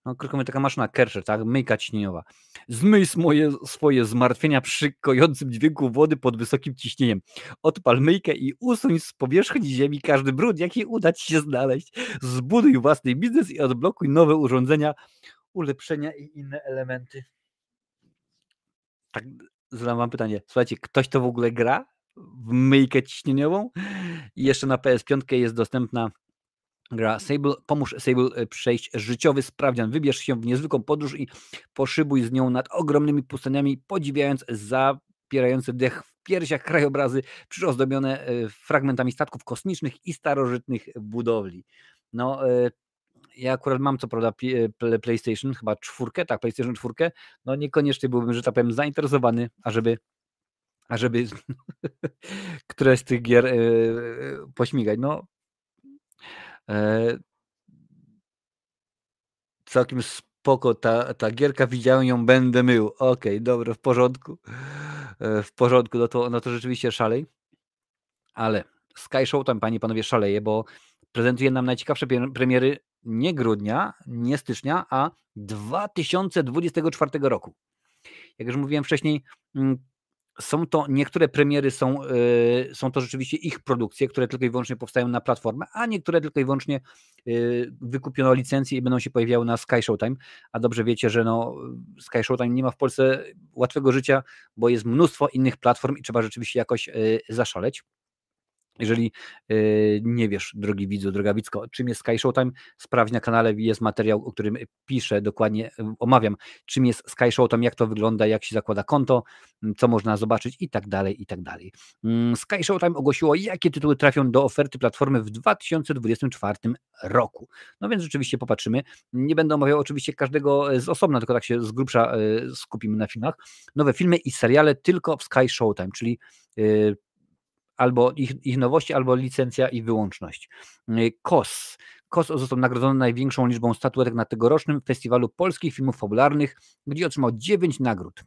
no, krótko mówiąc, taka maszyna Kerscher, tak? Myjka ciśnieniowa. Zmyj swoje, swoje zmartwienia przy kojącym dźwięku wody pod wysokim ciśnieniem. Odpal myjkę i usuń z powierzchni ziemi każdy brud, jaki uda ci się znaleźć. Zbuduj własny biznes i odblokuj nowe urządzenia, ulepszenia i inne elementy. Tak, zadam wam pytanie. Słuchajcie, ktoś to w ogóle gra? W myjkę ciśnieniową? I jeszcze na PS5 jest dostępna gra Sable. Pomóż Sable e, przejść życiowy sprawdzian. Wybierz się w niezwykłą podróż i poszybuj z nią nad ogromnymi pustyniami, podziwiając zapierające dech w piersiach krajobrazy przyozdobione e, fragmentami statków kosmicznych i starożytnych budowli. No, e, ja akurat mam co prawda PlayStation, chyba czwórkę, tak, PlayStation czwórkę, no niekoniecznie byłbym, że tak powiem, zainteresowany, ażeby ażeby któreś z tych gier pośmigać. No, E, całkiem spoko ta, ta gierka, widziałem ją, będę mył. Okej, okay, dobra, w porządku. E, w porządku, no to, no to rzeczywiście szalej. Ale Sky Show tam, panie panowie, szaleje, bo prezentuje nam najciekawsze premiery nie grudnia, nie stycznia, a 2024 roku. Jak już mówiłem wcześniej, mm, są to, niektóre premiery są, yy, są to rzeczywiście ich produkcje, które tylko i wyłącznie powstają na platformę, a niektóre tylko i wyłącznie yy, wykupiono licencje i będą się pojawiały na Sky Showtime, a dobrze wiecie, że no, Sky Showtime nie ma w Polsce łatwego życia, bo jest mnóstwo innych platform i trzeba rzeczywiście jakoś yy, zaszaleć. Jeżeli yy, nie wiesz, drogi widzu, droga widzko, czym jest Sky Showtime, sprawdź na kanale, jest materiał, o którym piszę, dokładnie y, omawiam, czym jest Sky Showtime, jak to wygląda, jak się zakłada konto, mm, co można zobaczyć i tak dalej, i tak dalej. Mm, Sky Showtime ogłosiło, jakie tytuły trafią do oferty platformy w 2024 roku. No więc rzeczywiście popatrzymy. Nie będę omawiał oczywiście każdego z osobna, tylko tak się z grubsza y, skupimy na filmach. Nowe filmy i seriale tylko w Sky Showtime, czyli y, albo ich, ich nowości, albo licencja i wyłączność. Y, KOS. KOS został nagrodzony największą liczbą statuetek na tegorocznym Festiwalu Polskich Filmów Fabularnych, gdzie otrzymał 9 nagród.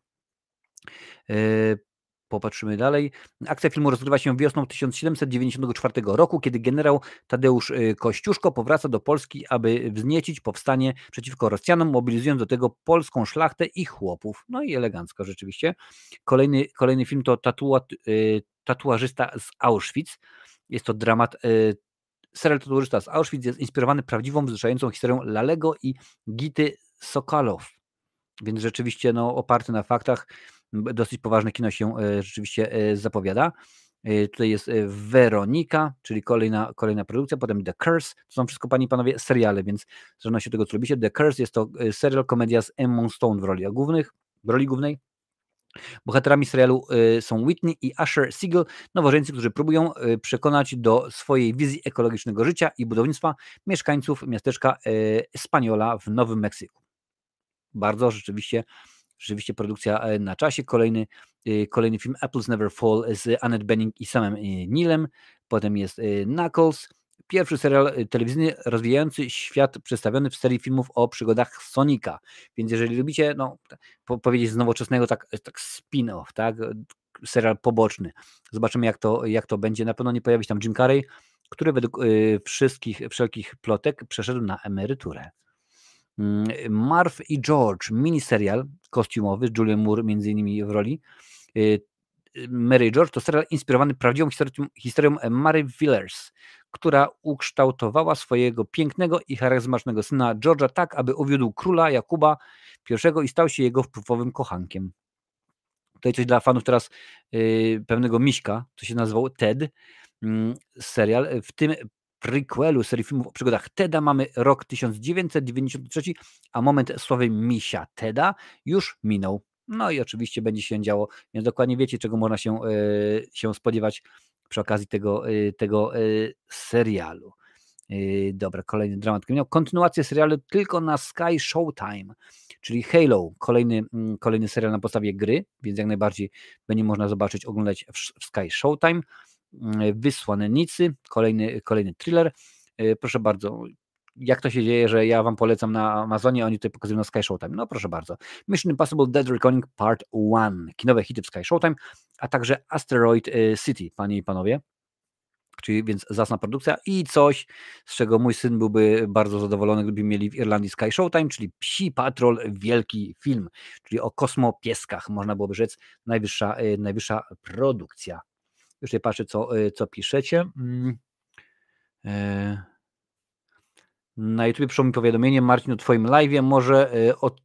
Y, popatrzymy dalej. Akcja filmu rozgrywa się wiosną 1794 roku, kiedy generał Tadeusz y, Kościuszko powraca do Polski, aby wzniecić powstanie przeciwko Rosjanom, mobilizując do tego polską szlachtę i chłopów. No i elegancko rzeczywiście. Kolejny, kolejny film to tatua, tatuażysta z Auschwitz. Jest to dramat. Y, serial Tatuażysta z Auschwitz jest inspirowany prawdziwą, wzruszającą historią Lalego i Gity Sokalow. Więc rzeczywiście no, oparty na faktach, dosyć poważne kino się y, rzeczywiście y, zapowiada. Tutaj jest Weronika, czyli kolejna, kolejna produkcja, potem The Curse. To są wszystko, panie i panowie, seriale, więc zależności od tego, co lubicie. The Curse jest to serial komedia z Emma Stone w roli głównych, w roli głównej. Bohaterami serialu y, są Whitney i Asher Siegel, nowożeńcy, którzy próbują y, przekonać do swojej wizji ekologicznego życia i budownictwa mieszkańców miasteczka Spaniola w Nowym Meksyku. Bardzo rzeczywiście, rzeczywiście produkcja na czasie. Kolejny, kolejny film Apples Never Fall z Annette Bening i samym Nilem, potem jest Knuckles, pierwszy serial telewizyjny rozwijający świat przedstawiony w serii filmów o przygodach Sonika. Więc jeżeli lubicie, no, po, powiedzieć z nowoczesnego tak, tak spin-off, tak, serial poboczny. Zobaczymy jak to, jak to będzie. Na pewno nie pojawi się tam Jim Carrey, który według y, wszystkich, wszelkich plotek przeszedł na emeryturę. Mm, Marv i George, miniserial kostiumowy Julian Moore między innymi w roli. Y, Mary George to serial inspirowany prawdziwą historią, historią Mary Villers, która ukształtowała swojego pięknego i charyzmatycznego syna George'a tak, aby uwiódł króla Jakuba I i stał się jego wpływowym kochankiem. Tutaj coś dla fanów teraz yy, pewnego miśka, co się nazywał TED, yy, serial. W tym prequelu serii filmów o przygodach Teda mamy rok 1993, a moment sławy misia Teda już minął. No i oczywiście będzie się działo, więc dokładnie wiecie, czego można się, yy, się spodziewać przy okazji tego, y, tego y, serialu. Y, dobra, kolejny dramat kryminał. Kontynuację serialu tylko na Sky Showtime, czyli Halo, kolejny, mm, kolejny serial na podstawie gry, więc jak najbardziej będzie można zobaczyć, oglądać w Sky Showtime. Wysłane Nicy, kolejny, kolejny thriller. Proszę bardzo, jak to się dzieje, że ja wam polecam na Amazonie, a oni tutaj pokazują na Sky Showtime. No proszę bardzo. Mission Impossible Dead Reckoning Part 1. Kinowe hity w Sky Showtime, a także Asteroid y, City, panie i panowie. Czyli więc zasna produkcja i coś, z czego mój syn byłby bardzo zadowolony, gdyby mieli w Irlandii Sky Showtime, czyli Psi Patrol, wielki film, czyli o kosmopieskach, można byłoby rzec, najwyższa, y, najwyższa produkcja. Już tutaj patrzę, co, y, co piszecie. Mm. Na YouTube przyszło mi powiadomienie, Marcin, o Twoim live, może e, od...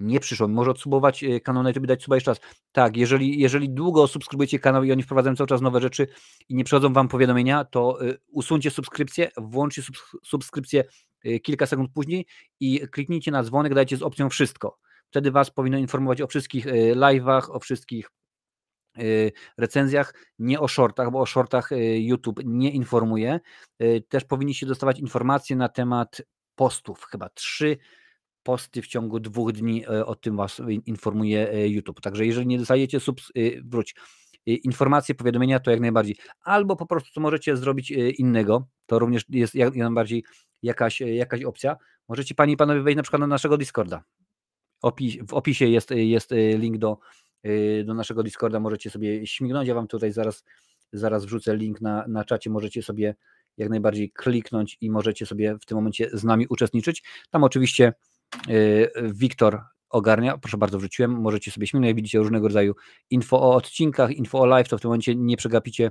nie przyszło mi, może odsubować e, kanał na YouTube, dać suba jeszcze raz. Tak, jeżeli, jeżeli długo subskrybujecie kanał i oni wprowadzają cały czas nowe rzeczy i nie przychodzą Wam powiadomienia, to e, usuńcie subskrypcję, włączcie subskrypcję kilka sekund później i kliknijcie na dzwonek, dajcie z opcją wszystko. Wtedy Was powinno informować o wszystkich live'ach, o wszystkich recenzjach, nie o shortach, bo o shortach y, YouTube nie informuje. Y, też powinniście dostawać informacje na temat postów, chyba trzy posty w ciągu dwóch dni o tym Was informuje YouTube. Także jeżeli nie dostajecie subs, wróć, informacje, powiadomienia, to jak najbardziej. Albo po prostu co możecie zrobić innego, to również jest jak najbardziej jakaś, jakaś opcja. Możecie Panie i Panowie wejść na przykład na naszego Discorda. Opis, w opisie jest, jest link do, Y, do naszego Discorda możecie sobie śmignąć. Ja Wam tutaj zaraz, zaraz wrzucę link na, na czacie. Możecie sobie jak najbardziej kliknąć i możecie sobie w tym momencie z nami uczestniczyć. Tam oczywiście y, Wiktor ogarnia, proszę bardzo, wrzuciłem, możecie sobie śmignąć, widzicie różnego rodzaju info o odcinkach, info o live, to w tym momencie nie przegapicie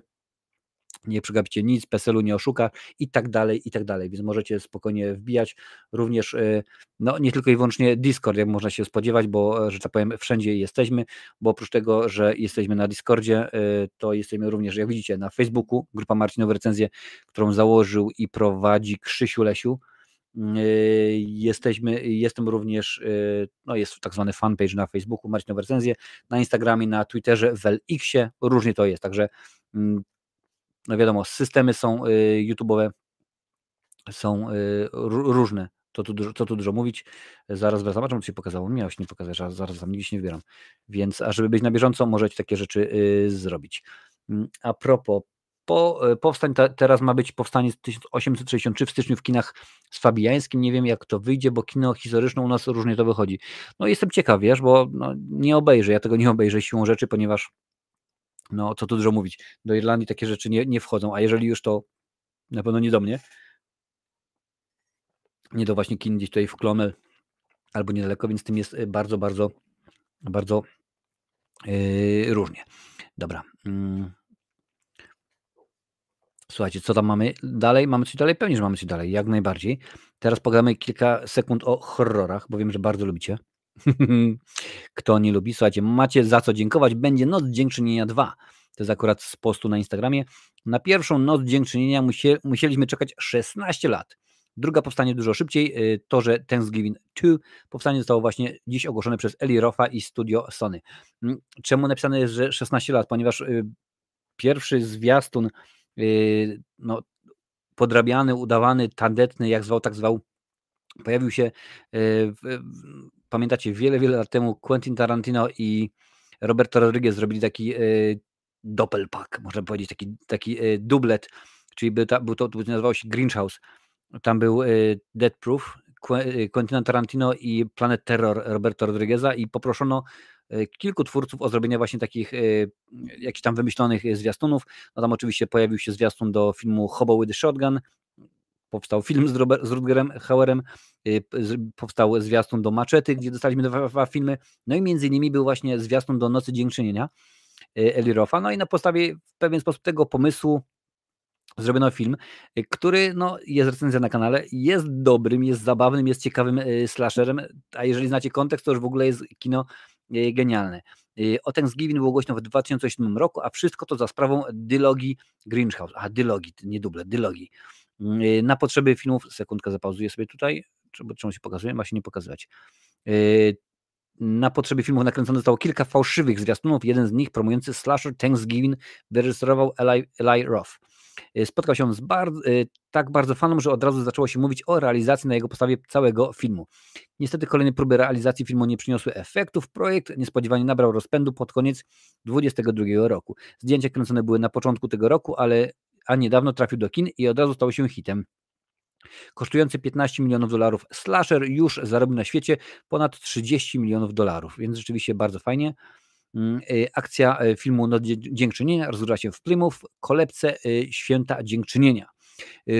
nie przegapicie nic, PESEL-u nie oszuka i tak dalej, i tak dalej, więc możecie spokojnie wbijać. Również, y, no nie tylko i wyłącznie Discord, jak można się spodziewać, bo, e, że tak powiem, wszędzie jesteśmy, bo oprócz tego, że jesteśmy na Discordzie, y, to jesteśmy również, jak widzicie, na Facebooku, grupa Marcinowe Recenzje, którą założył i prowadzi Krzysiu Lesiu, y, Jesteśmy, jestem również, no jest tak zwany fanpage na Facebooku, Marcinowe Recenzje, na Instagramie, na Twitterze, w LX-ie, różnie to jest, także mm, no wiadomo, systemy są y, YouTube'owe, są y, różne. To tu, dużo, tu dużo mówić. Zaraz wracam. A czemu się pokazało? Miało się nie pokazać, zaraz, zaraz tam nigdzie się nie wybieram. Więc, a żeby być na bieżąco, możecie takie rzeczy y, zrobić. Mm, a propos, po, powstań ta, teraz ma być powstanie z 1863 w styczniu w kinach z Fabiańskim. Nie wiem, jak to wyjdzie, bo kino historyczne u nas różnie to wychodzi. No jestem ciekaw, wiesz, bo no, nie obejrzę, ja tego nie obejrzę siłą rzeczy, ponieważ no co tu dużo mówić, do Irlandii takie rzeczy nie, nie wchodzą, a jeżeli już to na pewno nie do mnie, nie do właśnie kin gdzieś tutaj w Klomel albo niedaleko, więc tym jest y, bardzo, bardzo, bardzo yy, różnie. Dobra. Mm. Słuchajcie, co tam mamy dalej? Mamy coś dalej? Pewnie, że mamy coś dalej, jak najbardziej. Teraz pogadamy kilka sekund o horrorach, bo wiem, że bardzo lubicie. Kto nie lubi, słuchajcie, macie za co dziękować. Będzie Noc Dziękczynienia 2. To jest akurat z postu na Instagramie. Na pierwszą Noc Dziękczynienia musieliśmy czekać 16 lat. Druga powstanie dużo szybciej. Y, to, że Thanksgiving 2 powstanie zostało właśnie dziś ogłoszone przez Eli Roffa i studio Sony. Mm, czemu napisane jest, że 16 lat? Ponieważ y, pierwszy zwiastun y, no, podrabiany, udawany, tandetny, jak zwał, tak zwał, pojawił się pamiętacie, wiele, wiele lat temu Quentin Tarantino i Roberto Rodriguez zrobili taki doppelpack, można powiedzieć, taki, taki dublet, czyli był, ta, był to, to nazywało się Grinch House. Tam był Dead Proof, Quentin Tarantino i Planet Terror Roberto Rodrigueza i poproszono kilku twórców o zrobienie właśnie takich jakichś tam wymyślonych zwiastunów. No tam oczywiście pojawił się zwiastun do filmu Hobo with the Shotgun, powstał film z, Robert, z Rutgerem Hauerem, y, powstał zwiastun do Maczety, gdzie dostaliśmy dwa, dwa filmy, no i między innymi był właśnie zwiastun do Nocy Dziękczynienia y, Eli Roffa, no i na podstawie w pewien sposób tego pomysłu zrobiono film, y, który no, jest recenzja na kanale, jest dobrym, jest zabawnym, jest ciekawym slasherem, a jeżeli znacie kontekst, to już w ogóle jest kino genialne. O Thanksgiving było głośno w 2007 roku, a wszystko to za sprawą dylogii Grinchhouse. A, dylogii, nie duble, dylogii. Mm, y, na potrzeby filmów, sekundkę zapauzuję sobie tutaj, czemu, się pokazuje, ma się nie pokazywać. Y, na potrzeby filmów nakręcone zostało kilka fałszywych zwiastunów, jeden z nich promujący slasher Thanksgiving wyrejestrował Eli, Eli Roth. Y, spotkał się z bardzo, tak bardzo fanom, że od razu zaczęło się mówić o realizacji na jego podstawie całego filmu. Niestety kolejne próby realizacji filmu nie przyniosły efektów. Projekt niespodziewanie nabrał rozpędu pod koniec 2022 roku. Zdjęcia kręcone były na początku tego roku, ale a niedawno trafił do kin i od razu stał się hitem. Kosztujący 15 milionów dolarów, slasher już zarobił na świecie ponad 30 milionów dolarów, więc rzeczywiście bardzo fajnie. Mm, y, akcja y, filmu Noc Dziękczynienia rozgrywa się w Plymouth, kolebce y, Święta Dziękczynienia.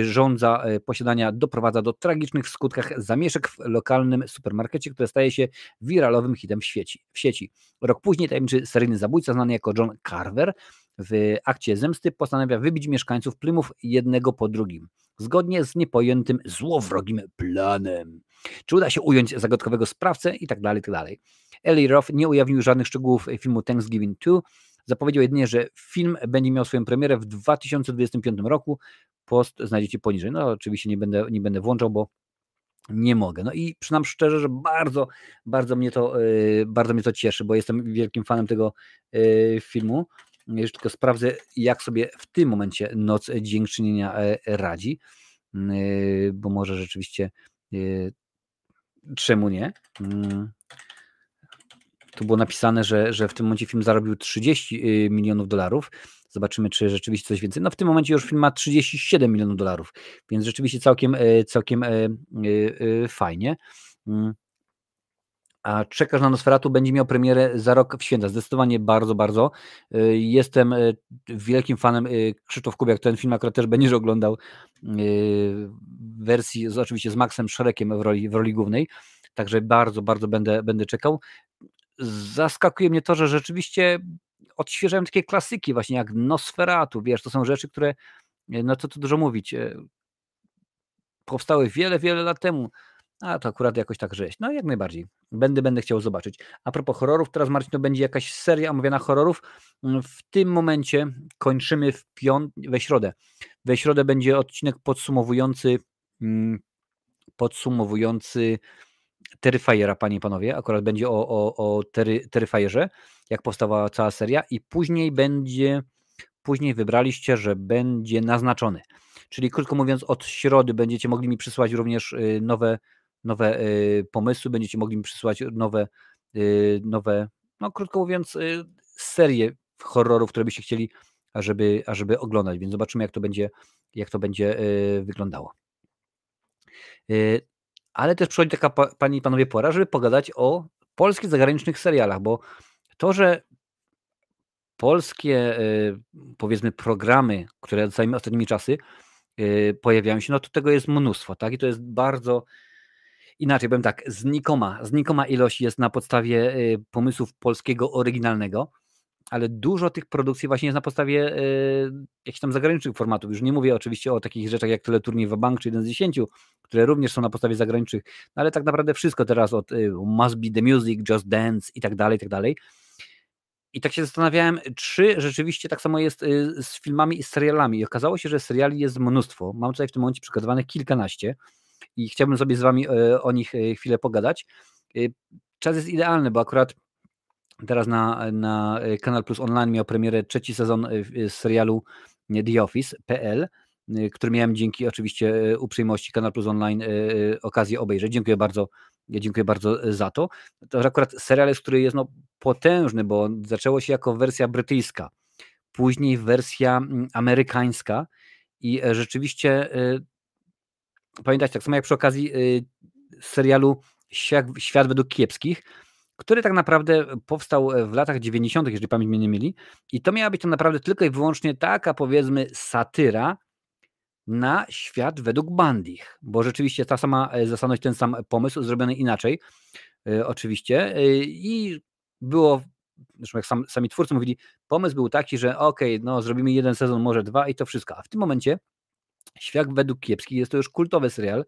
Żądza posiadania doprowadza do tragicznych w skutkach zamieszek w lokalnym supermarkecie, które staje się wiralowym hitem w sieci. W sieci. Rok później tajemniczy seryjny zabójca znany jako John Carver w akcie zemsty postanawia wybić mieszkańców Plymouth jednego po drugim, zgodnie z niepojętym złowrogim planem. Czy uda się ująć zagadkowego sprawcę i tak dalej, tak dalej. Eli Roth nie ujawnił żadnych szczegółów filmu Thanksgiving 2, zapowiedział jedynie, że film będzie miał swoją premierę w 2025 roku. Post znajdziecie poniżej. No oczywiście nie będę, nie będę włączał, bo nie mogę. No i przynam szczerze, że bardzo, bardzo mnie to, yy, bardzo mnie to cieszy, bo jestem wielkim fanem tego yy, filmu. Jeszcze tylko sprawdzę, jak sobie w tym momencie noc dziękczynienia e, radzi, mm, e, bo może rzeczywiście e, czemu nie? Mm. Tu było napisane, że, że w tym momencie film zarobił 30 milionów dolarów. Zobaczymy, czy rzeczywiście coś więcej. No w tym momencie już film ma 37 milionów dolarów, więc rzeczywiście całkiem, całkiem fajnie. A Czekasz na Nosferatu będzie miał premierę za rok w święta. Zdecydowanie bardzo, bardzo. Y, jestem y, wielkim fanem y, Krzysztof Kubiak. Ten film akurat też będziesz oglądał w wersji oczywiście z Maxem Szerekiem w roli, w roli głównej. Także bardzo, bardzo będę, będę czekał. Zaskakuje mnie to, że rzeczywiście odświeżają takie klasyki właśnie jak Nosferatu, wiesz, to są rzeczy, które, no co tu dużo mówić, powstały wiele, wiele lat temu a to akurat jakoś tak rzeź. No jak najbardziej. Będę, będę chciał zobaczyć. A propos horrorów, teraz Marcin, to będzie jakaś seria omawiana horrorów. Mm, w tym momencie kończymy w piąt... we środę. We środę będzie odcinek podsumowujący mm, podsumowujący Terrifiera, panie i panowie. Akurat będzie o, o, o Terrifierze, jak powstała cała seria i później będzie, później wybraliście, że będzie naznaczony. Czyli krótko mówiąc, od środy będziecie mogli mi przysłać również y, nowe nowe y, pomysły, będziecie mogli mi przysłać nowe, y, nowe no krótko mówiąc, y, serie horrorów, które byście chcieli, ażeby, ażeby oglądać, więc zobaczymy, jak to będzie, jak to będzie wyglądało. Ale też przychodzi taka, panie i panowie, pora, żeby pogadać o polskich zagranicznych serialach, bo to, że polskie, powiedzmy, programy, które dostajemy ostatnimi czasy, pojawiają się, no to tego jest mnóstwo, tak? I to jest bardzo inaczej powiem tak, znikoma, znikoma ilość jest na podstawie y, pomysłów polskiego oryginalnego, ale dużo tych produkcji właśnie jest na podstawie y, jakichś tam zagranicznych formatów. Już nie mówię oczywiście o takich rzeczach jak Teleturniej Bank czy jeden z dziesięciu, które również są na podstawie zagranicznych, no ale tak naprawdę wszystko teraz od y, Must Be The Music, Just Dance i tak dalej, i tak dalej. I tak się zastanawiałem, czy rzeczywiście tak samo jest z filmami i serialami. I okazało się, że seriali jest mnóstwo. Mam tutaj w tym momencie przygotowanych kilkanaście i chciałbym sobie z Wami e, o nich e, chwilę pogadać. E, czas jest idealny, bo akurat teraz na, na Kanal Plus Online miał premierę trzeci sezon serialu The Office.pl, który miałem dzięki oczywiście uprzejmości Kanal Plus Online okazję obejrzeć. Dziękuję bardzo, dziękuję bardzo za to. To akurat serial jest, który jest no, potężny, bo zaczęło się jako wersja brytyjska, później wersja mm, amerykańska i rzeczywiście e, pamiętajcie, tak samo jak przy okazji serialu Świat, według kiepskich, który tak naprawdę powstał w latach 90., jeżeli pamięć mnie nie myli. I to miała być tak naprawdę tylko i wyłącznie taka, powiedzmy, satyra na świat według Bandich, bo rzeczywiście ta sama e, zasadność, ten sam pomysł, zrobiony inaczej, yy, oczywiście. I było, zresztą jak sam, sami twórcy mówili, pomysł był taki, że okej, okay, no zrobimy jeden sezon, może dwa i to wszystko. A w tym momencie Świat według kiepskich jest to już kultowy serial.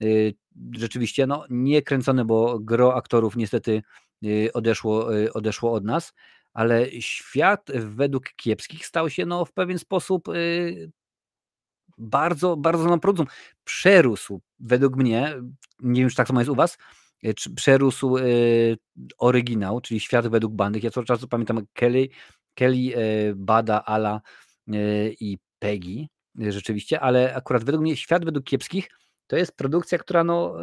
Yy, rzeczywiście, no nie kręcony, bo gro aktorów niestety Y, odeszło, y, odeszło od nas, ale świat według kiepskich stał się no, w pewien sposób y, bardzo, bardzo nam produkcją. Przerósł według mnie, nie wiem, czy tak samo jest u Was, przerósł oryginał, czyli świat według bandy. Ja cały czas pamiętam Kelly, Kelly Bada, Ala i Peggy, rzeczywiście, ale akurat według mnie świat według kiepskich to jest produkcja, która no,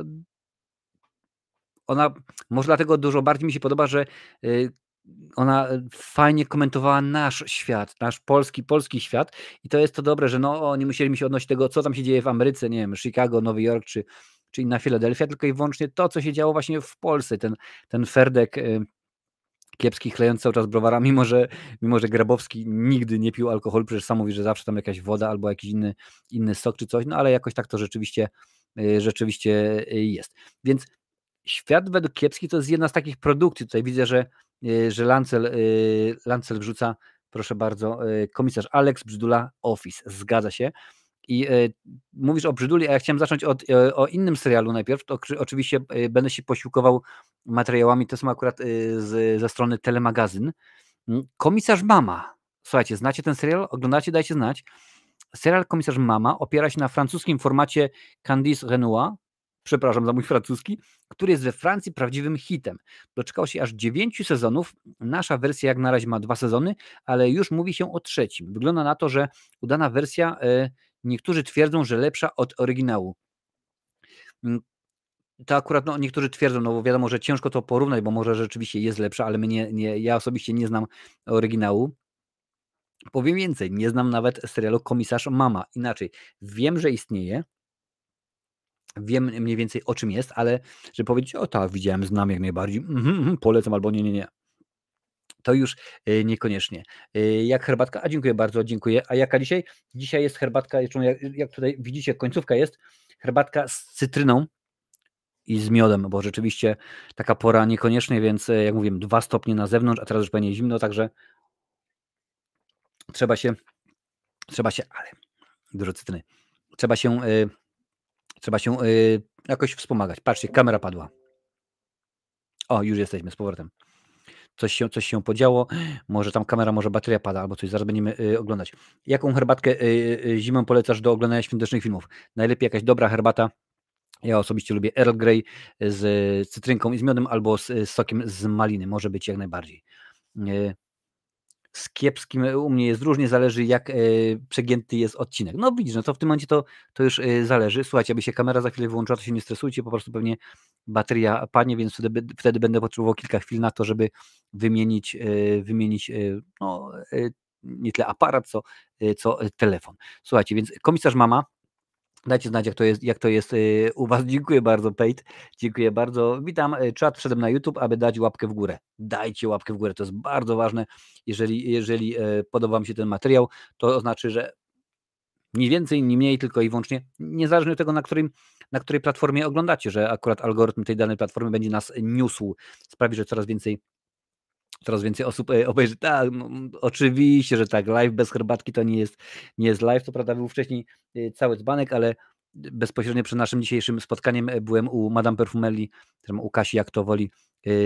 ona może dlatego dużo bardziej mi się podoba, że y, ona fajnie komentowała nasz świat, nasz polski, polski świat i to jest to dobre, że no nie musieli się odnosić tego, co tam się dzieje w Ameryce, nie wiem, Chicago, Nowy Jork czy, czy inna Filadelfia, tylko i wyłącznie to, co się działo właśnie w Polsce, ten, ten Ferdek y, kiepski, chlejąc cały czas browara, mimo że, mimo że Grabowski nigdy nie pił alkoholu, przecież sam mówi, że zawsze tam jakaś woda albo jakiś inny, inny sok czy coś, no ale jakoś tak to rzeczywiście, y, rzeczywiście jest. Więc Świat według kiepski to jest jedna z takich produkcji. Tutaj widzę, że, y, że Lancel, Lancel wrzuca, proszę bardzo, komisarz Alex Brzydula Office. Zgadza się. I mówisz o Brzyduli, a ja chciałem zacząć od, o innym serialu najpierw. To oczywiście będę się posiłkował materiałami, to są akurat z, ze strony Telemagazyn. Mm, komisarz Mama. Słuchajcie, znacie ten serial? Oglądacie? Dajcie znać. Serial Komisarz Mama opiera się na francuskim formacie Candice Renoir, przepraszam za mój francuski, który jest we Francji prawdziwym hitem. Doczekał się aż dziewięciu sezonów. Nasza wersja jak na razie ma dwa sezony, ale już mówi się o trzecim. Wygląda na to, że udana wersja, e, niektórzy twierdzą, że lepsza od oryginału. Mm, to akurat no, niektórzy twierdzą, no bo wiadomo, że ciężko to porównać, bo może rzeczywiście jest lepsza, ale my nie, nie, ja osobiście nie znam oryginału. Powiem więcej, nie znam nawet serialu Komisarz Mama. Inaczej, wiem, że istnieje, wiem mniej więcej o czym jest, ale żeby powiedzieć, o tak, widziałem, znam jak najbardziej, mm, polecam albo nie, nie, nie. To już y, niekoniecznie. Y, jak herbatka? A dziękuję bardzo, dziękuję. A jaka dzisiaj? Dzisiaj jest herbatka, jak, tutaj widzicie, końcówka jest, herbatka z cytryną i z miodem, bo rzeczywiście taka pora niekoniecznie, więc y, jak mówiłem, dwa stopnie na zewnątrz, a teraz już pewnie zimno, także trzeba się, trzeba się, ale dużo cytryny, trzeba się Trzeba się jakoś wspomagać. Patrzcie, kamera padła. O, już jesteśmy z powrotem. Coś się, coś się podziało. Może tam kamera, może bateria pada, albo coś. Zaraz będziemy y, oglądać. Jaką herbatkę y, zimą polecasz do oglądania świątecznych filmów? Najlepiej jakaś dobra herbata. Ja osobiście lubię Earl Grey z cytrynką i z miodem, albo z, z sokiem z maliny. Może być jak najbardziej z kiepskim u mnie jest różnie, zależy jak e, przegięty jest odcinek. No widzisz, no to w tym momencie to, to już e, zależy. Słuchajcie, aby się kamera za chwilę wyłączyła, to się nie stresujcie, po prostu pewnie bateria padnie, więc wtedy, wtedy będę potrzebował kilka chwil na to, żeby wymienić, e, wymienić no, nie tyle aparat, co, co telefon. Słuchajcie, więc komisarz mama Dajcie znać, jak to jest, jak to jest y, u Was. Dziękuję bardzo, Pejt. Dziękuję bardzo. Witam. Y, czat wszedłem na YouTube, aby dać łapkę w górę. Dajcie łapkę w górę, to jest bardzo ważne. Jeżeli, jeżeli y, podoba Wam się ten materiał, to znaczy, że nie więcej, nie mniej, tylko i wyłącznie, niezależnie od tego, na, którym, na której platformie oglądacie, że akurat algorytm tej danej platformy będzie nas niósł, sprawi, że coraz więcej coraz więcej osób obejrzy. Tak, no, oczywiście, że tak. Live bez herbatki to nie jest, nie jest live. To prawda, był wcześniej cały dzbanek, ale bezpośrednio przed naszym dzisiejszym spotkaniem byłem u Madame Perfumelli, u Kasi, jak to woli,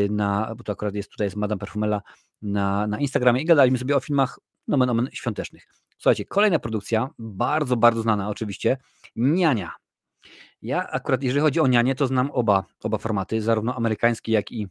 na, bo to akurat jest tutaj jest Madame Perfumella na, na Instagramie i gadaliśmy sobie o filmach nomen omen świątecznych. Słuchajcie, kolejna produkcja, bardzo, bardzo znana oczywiście, Niania. Ja akurat, jeżeli chodzi o Nianie, to znam oba, oba formaty, zarówno amerykański, jak i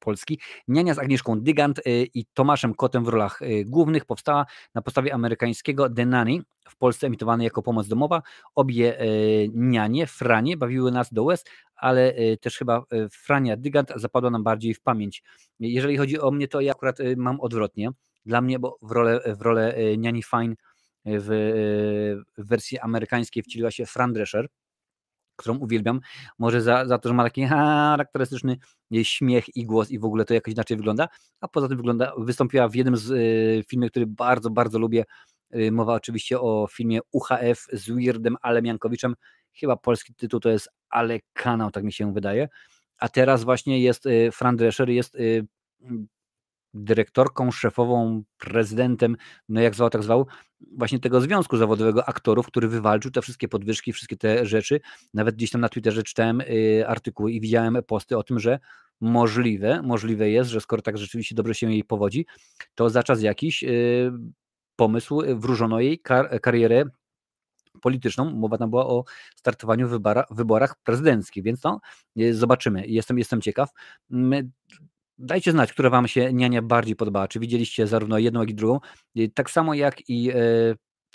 polski. Niania z Agnieszką Dygant y, i Tomaszem Kotem w rolach y, głównych powstała na podstawie amerykańskiego The Nanny, w Polsce emitowanej jako pomoc domowa. Obie y, nianie, Franie, bawiły nas do łez, ale też chyba Frania Dygant zapadła nam bardziej w pamięć. Jeżeli chodzi o mnie, to ja akurat mam odwrotnie. Dla mnie, bo w rolę, w rolę niani Fine w, w wersji amerykańskiej wcieliła się Fran Drescher, którą uwielbiam, może za, za to, że ma taki charakterystyczny śmiech i głos i w ogóle to jakoś inaczej wygląda, a poza tym wygląda, wystąpiła w jednym z y, filmów, który bardzo, bardzo lubię, y, mowa oczywiście o filmie UHF z Weirdem Alem Jankowiczem, chyba polski tytuł to jest Ale Kanał, tak mi się wydaje, a teraz właśnie jest y, Fran Drescher, jest y, dyrektorką, szefową, prezydentem, no jak zwał, tak zwał, właśnie tego związku zawodowego aktorów, który wywalczył te wszystkie podwyżki, wszystkie te rzeczy. Nawet gdzieś tam na Twitterze czytałem y, artykuły i widziałem posty o tym, że możliwe, możliwe jest, że skoro tak rzeczywiście dobrze się jej powodzi, to za czas jakiś y, pomysł wróżono jej kar karierę polityczną. Mowa tam była o startowaniu w wyborach prezydenckich, więc no, y, zobaczymy. Jestem, jestem ciekaw. Dajcie znać, która Wam się niania bardziej podobała. Czy widzieliście zarówno jedną, jak i drugą. Tak samo jak i, e,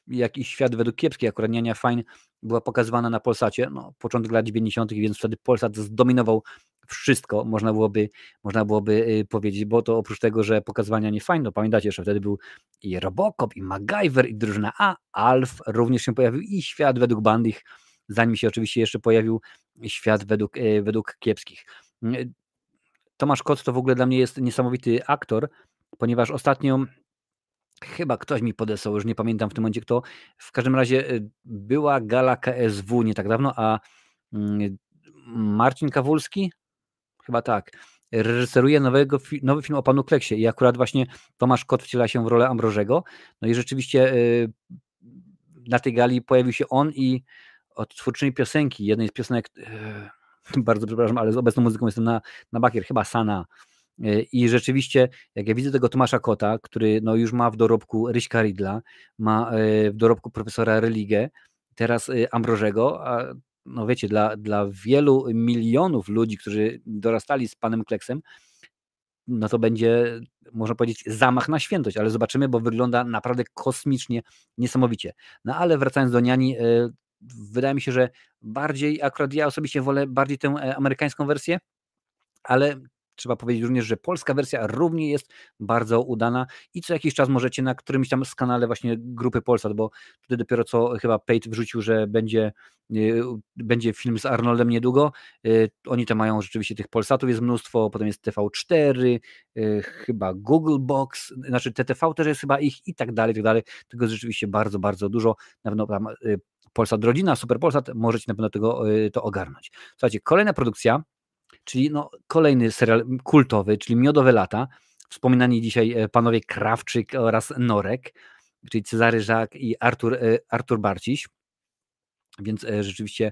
jak i świat według kiepskiej, akurat niania Fine była pokazywana na Polsacie, no, początek lat 90., więc wtedy Polsat zdominował wszystko, można byłoby, można byłoby y, powiedzieć, bo to oprócz tego, że pokazywania nie fajne, no pamiętacie, że wtedy był i Robocop, i MacGyver, i drużyna A, Alf również się pojawił i świat według bandich, zanim się oczywiście jeszcze pojawił świat według, y, według kiepskich. Tomasz Kot to w ogóle dla mnie jest niesamowity aktor, ponieważ ostatnio chyba ktoś mi podesłał, już nie pamiętam w tym momencie kto. W każdym razie y, była gala KSW nie tak dawno, a mm, Marcin Kawulski, chyba tak, reżyseruje nowego, nowy film o panu Kleksie i akurat właśnie Tomasz Kot wciela się w rolę Ambrożego. No i rzeczywiście y, na tej gali pojawił się on i od twórczyni piosenki, jednej z piosenek y, bardzo przepraszam, ale z obecną muzyką jestem na, na bakier, chyba Sana. E, I rzeczywiście, jak ja widzę tego Tomasza Kota, który no już ma w dorobku Ryśka Ridla, ma e, w dorobku profesora Religę, teraz e, Ambrożego, a no wiecie, dla, dla wielu milionów ludzi, którzy dorastali z panem Kleksem, no to będzie, można powiedzieć, zamach na świętość, ale zobaczymy, bo wygląda naprawdę kosmicznie, niesamowicie. No ale wracając do Niani, wydaje mi się, że bardziej, akurat ja osobiście wolę bardziej tę e, amerykańską wersję, ale trzeba powiedzieć również, że polska wersja również jest bardzo udana i co jakiś czas możecie na którymś tam z kanale właśnie grupy Polsat, bo tutaj dopiero co chyba Pate wrzucił, że będzie, yy, będzie film z Arnoldem niedługo. Yy, oni tam mają rzeczywiście tych Polsatów jest mnóstwo, potem jest TV4, yy, chyba Google Box, znaczy TTV też jest chyba ich i tak dalej, i tak dalej. Tego jest rzeczywiście bardzo, bardzo dużo. Na pewno tam Polsat Rodzina, Super Polsat, możecie na pewno tego, y, to ogarnąć. Słuchajcie, kolejna produkcja, czyli no, kolejny serial kultowy, czyli Miodowe Lata, wspominani dzisiaj e, panowie Krawczyk oraz Norek, czyli Cezary Żak i Artur, e, Artur Barciś, więc e, rzeczywiście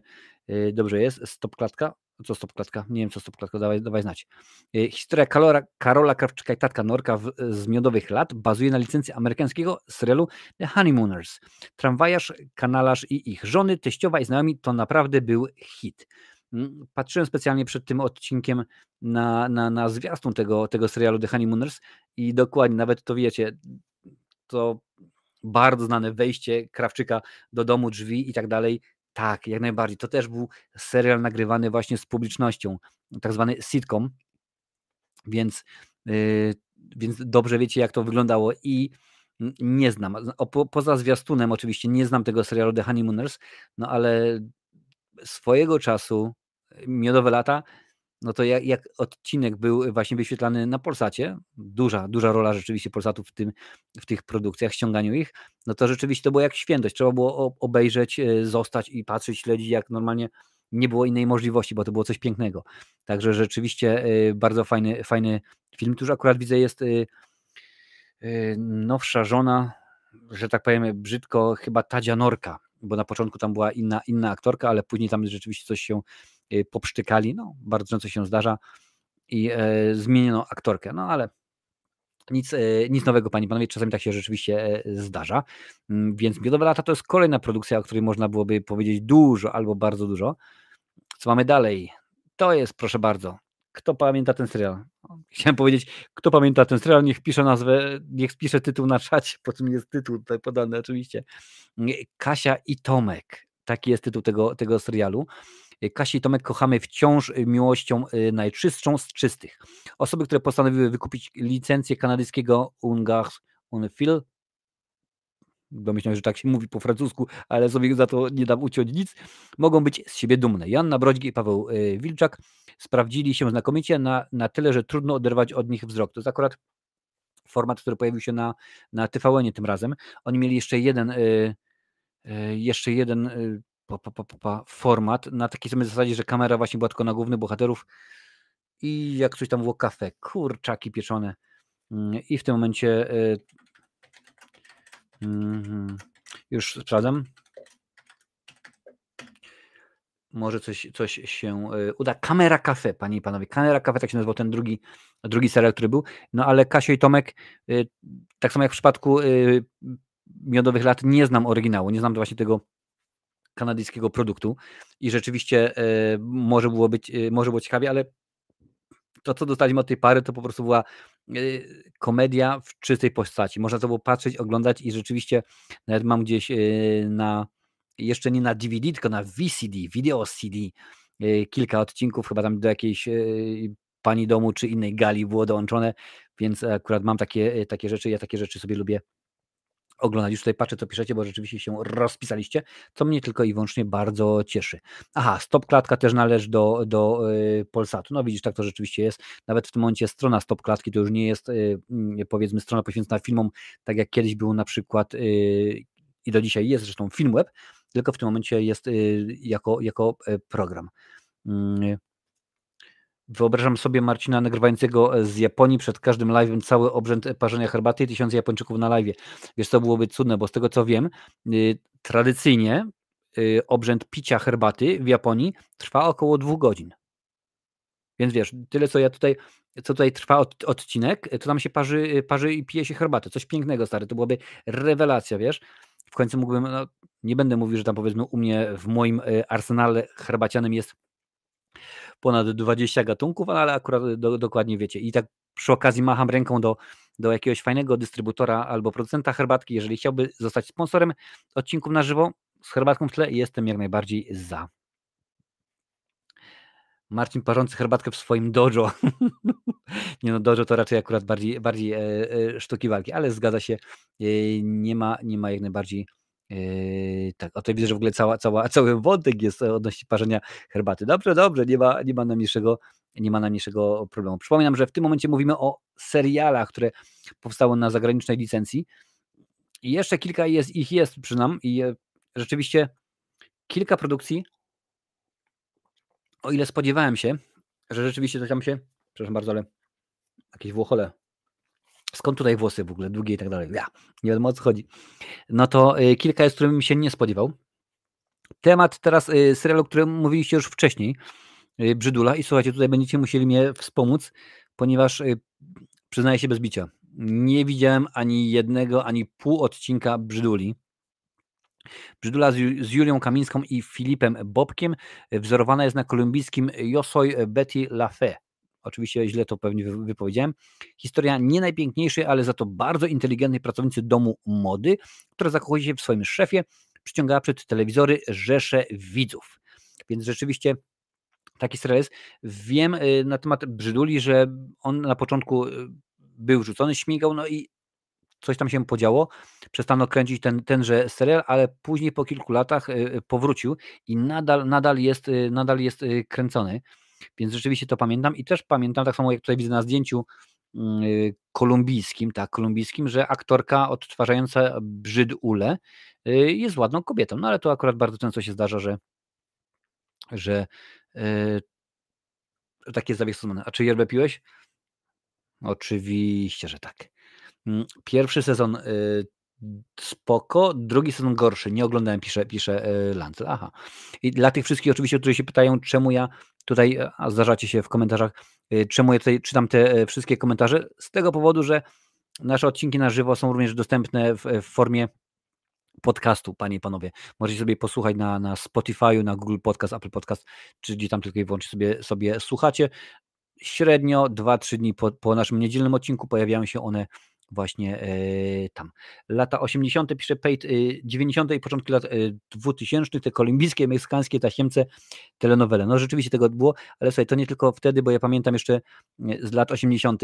dobrze jest. Stop klatka. Co stop klatka? Nie wiem, co stop klatka, dawaj, dawaj znać. E, historia Karola, Karola Krawczyka i Tatka Norka w, z miodowych lat bazuje na licencji amerykańskiego serialu The Honeymooners. Tramwajarz, kanalarz i ich żony, teściowa i znajomi to naprawdę był hit. Mm, patrzyłem specjalnie przed tym odcinkiem na, na, na zwiastun tego, tego serialu The Honeymooners i dokładnie, nawet to wiecie, to bardzo znane wejście Krawczyka do domu, drzwi i tak dalej. Tak, jak najbardziej. To też był serial nagrywany właśnie z publicznością, tak zwany sitcom, więc, yy, więc dobrze wiecie, jak to wyglądało i nie znam. Poza zwiastunem oczywiście nie znam tego serialu The Honeymooners, no ale swojego czasu Miodowe Lata no to jak, jak, odcinek był właśnie wyświetlany na Polsacie, duża, duża rola rzeczywiście Polsatów w, tym, w tych produkcjach, ściąganiu ich, no to rzeczywiście to było jak świętość. Trzeba było obejrzeć, e, zostać i patrzeć, śledzić, jak normalnie nie było innej możliwości, bo to było coś pięknego. Także rzeczywiście e, bardzo fajny, fajny film. Tu już akurat widzę jest e, nowsza żona, że tak powiem brzydko, chyba Tadzia Norka, bo na początku tam była inna, inna aktorka, ale później tam rzeczywiście coś się popsztykali, no bardzo często się zdarza i e, zmieniono aktorkę, no ale nic, e, nic nowego, panie panowie, czasami tak się rzeczywiście e, zdarza, mm, więc Miodowe Lata to jest kolejna produkcja, o której można byłoby powiedzieć dużo albo bardzo dużo. Co mamy dalej? To jest, proszę bardzo, kto pamięta ten serial? Chciałem powiedzieć, kto pamięta ten serial, niech pisze nazwę, niech pisze tytuł na czacie, po czym jest tytuł tutaj podany oczywiście. Kasia i Tomek. Taki jest tytuł tego, tego serialu. Kasi i Tomek kochamy wciąż miłością y, najczystszą z czystych. Osoby, które postanowiły wykupić licencję kanadyjskiego Ungars Unfil, domyślam, że tak się mówi po francusku, ale sobie za to nie dam uciąć nic, mogą być z siebie dumne. Janna Brodźgi i Paweł y, Wilczak sprawdzili się znakomicie na, na tyle, że trudno oderwać od nich wzrok. To jest akurat format, który pojawił się na, na tvn tym razem. Oni mieli jeszcze jeden, y, jeszcze jeden pa, pa, pa, pa, format na takiej samej zasadzie, że kamera właśnie była tylko na głównych bohaterów i jak coś tam było kafe, kurczaki pieczone mm, i w tym momencie y, mm, już sprawdzam może coś, coś się y, uda. Kamera Cafe, panie i panowie. Kamera Cafe, tak się nazywał ten drugi, drugi serial, który był. No ale Kasio i Tomek, y, tak samo jak w przypadku Miodowych Lat, nie znam oryginału, nie znam właśnie tego kanadyjskiego produktu i rzeczywiście e, może było być, e, może było ciekawie, ale to, co dostaliśmy od tej pary, to po prostu była e, komedia w czystej postaci. Można to było patrzeć, oglądać i rzeczywiście nawet mam gdzieś na, jeszcze nie na DVD, tylko na VCD, video CD, kilka odcinków, chyba tam do jakiejś pani domu czy innej gali było dołączone, więc akurat mam takie, takie rzeczy, ja takie rzeczy sobie lubię oglądać. Już tutaj patrzę, co piszecie, bo rzeczywiście się rozpisaliście, co mnie tylko i wyłącznie bardzo cieszy. Aha, stop klatka też należy do, do yy, Polsatu. No widzisz, tak to rzeczywiście jest. Nawet w tym momencie strona stop klatki to już nie jest yy, powiedzmy strona poświęcona filmom, tak jak kiedyś był na przykład yy, i do dzisiaj jest zresztą Filmweb, tylko w tym momencie jest y, jako, jako y, program. Wyobrażam sobie Marcina nagrywającego e, z Japonii przed każdym live'em cały obrzęd parzenia herbaty i tysiące Japończyków na live. Wiesz, to byłoby cudne, bo z tego co wiem, y, tradycyjnie y, obrzęd picia herbaty w Japonii trwa około dwóch godzin. Więc wiesz, tyle co ja tutaj, co tutaj trwa od, odcinek, to tam się parzy, parzy i pije się herbatę. Coś pięknego, stary. To byłaby rewelacja, wiesz. W końcu mógłbym, no, nie będę mówił, że tam powiedzmy u mnie w moim arsenale herbacianym jest ponad 20 gatunków, ale akurat do, dokładnie wiecie. I tak przy okazji macham ręką do, do jakiegoś fajnego dystrybutora albo producenta herbatki, jeżeli chciałby zostać sponsorem odcinków na żywo z herbatką w tle, jestem jak najbardziej za. Marcin parzący herbatkę w swoim dojo. nie no, dojo to raczej akurat bardziej, bardziej e, e, sztuki walki, ale zgadza się, e, nie ma, nie ma jak najbardziej Yy, tak, o to widzę, że w ogóle cała, cała, cały wątek jest odnośnie parzenia herbaty. Dobrze, dobrze, nie ma, nie ma najmniejszego nie ma najmniejszego problemu. Przypominam, że w tym momencie mówimy o serialach, które powstały na zagranicznej licencji. I jeszcze kilka jest, ich jest przy nam i e, rzeczywiście kilka produkcji, o ile spodziewałem się, że rzeczywiście coś tam się, przepraszam bardzo, ale jakieś włochole skąd tutaj włosy w ogóle, długie i tak dalej. Ja, nie wiem o co chodzi. No to y, kilka jest, którym się nie spodziewał. Temat teraz y, serialu, o którym mówiliście już wcześniej, y, Brzydula i słuchajcie, tutaj będziecie musieli mnie wspomóc, ponieważ przyznaję się bez bicia, nie widziałem ani jednego, ani pół odcinka Brzyduli. Brzydula z, Julią Kamińską i Filipem Bobkiem wzorowana jest na kolumbijskim Josoj Betty Lafay oczywiście źle to pewnie wypowiedziałem. Historia nie najpiękniejszej, ale za to bardzo inteligentnej pracownicy domu mody, która zakochuje się w swoim szefie, przyciągała przed telewizory rzesze widzów. Więc rzeczywiście taki serial jest. Wiem y, na temat Brzyduli, że on na początku y, był rzucony, śmigał, no i coś tam się podziało. Przestano kręcić ten, tenże serial, ale później po kilku latach y, powrócił i nadal, nadal, jest, nadal jest kręcony. Więc rzeczywiście to pamiętam i też pamiętam, tak samo jak tutaj widzę na zdjęciu mm, y, kolumbijskim, tak, kolumbijskim, że aktorka odtwarzająca Brzyd Ule y, jest ładną kobietą. No ale to akurat bardzo często się zdarza, że, że, yy, że tak jest A czy yerbę piłeś? Oczywiście, że tak. Mm, pierwszy sezon y, spoko, drugi sezon gorszy. Nie oglądałem, pisze, pisze Lancel. Aha. I dla tych wszystkich oczywiście, którzy się pytają, czemu ja tutaj, a zdarzacie się w komentarzach, czemu ja tutaj czytam te e, wszystkie komentarze? Z tego powodu, że nasze odcinki na żywo są również dostępne w, w formie podcastu, panie i panowie. Możecie sobie posłuchać na, na Spotify, na Google Podcast, Apple Podcast, czy gdzie tam tylko i wyłącznie sobie, sobie słuchacie. średnio 2-3 dni po, po naszym niedzielnym odcinku pojawiają się one właśnie e, tam. Lata 80. pisze Pate, 90. i początki lat 2000, te kolumbijskie, meksykańskie tasiemce, telenowele. No rzeczywiście tego było, ale słuchaj, to nie tylko wtedy, bo ja pamiętam jeszcze z lat 80.,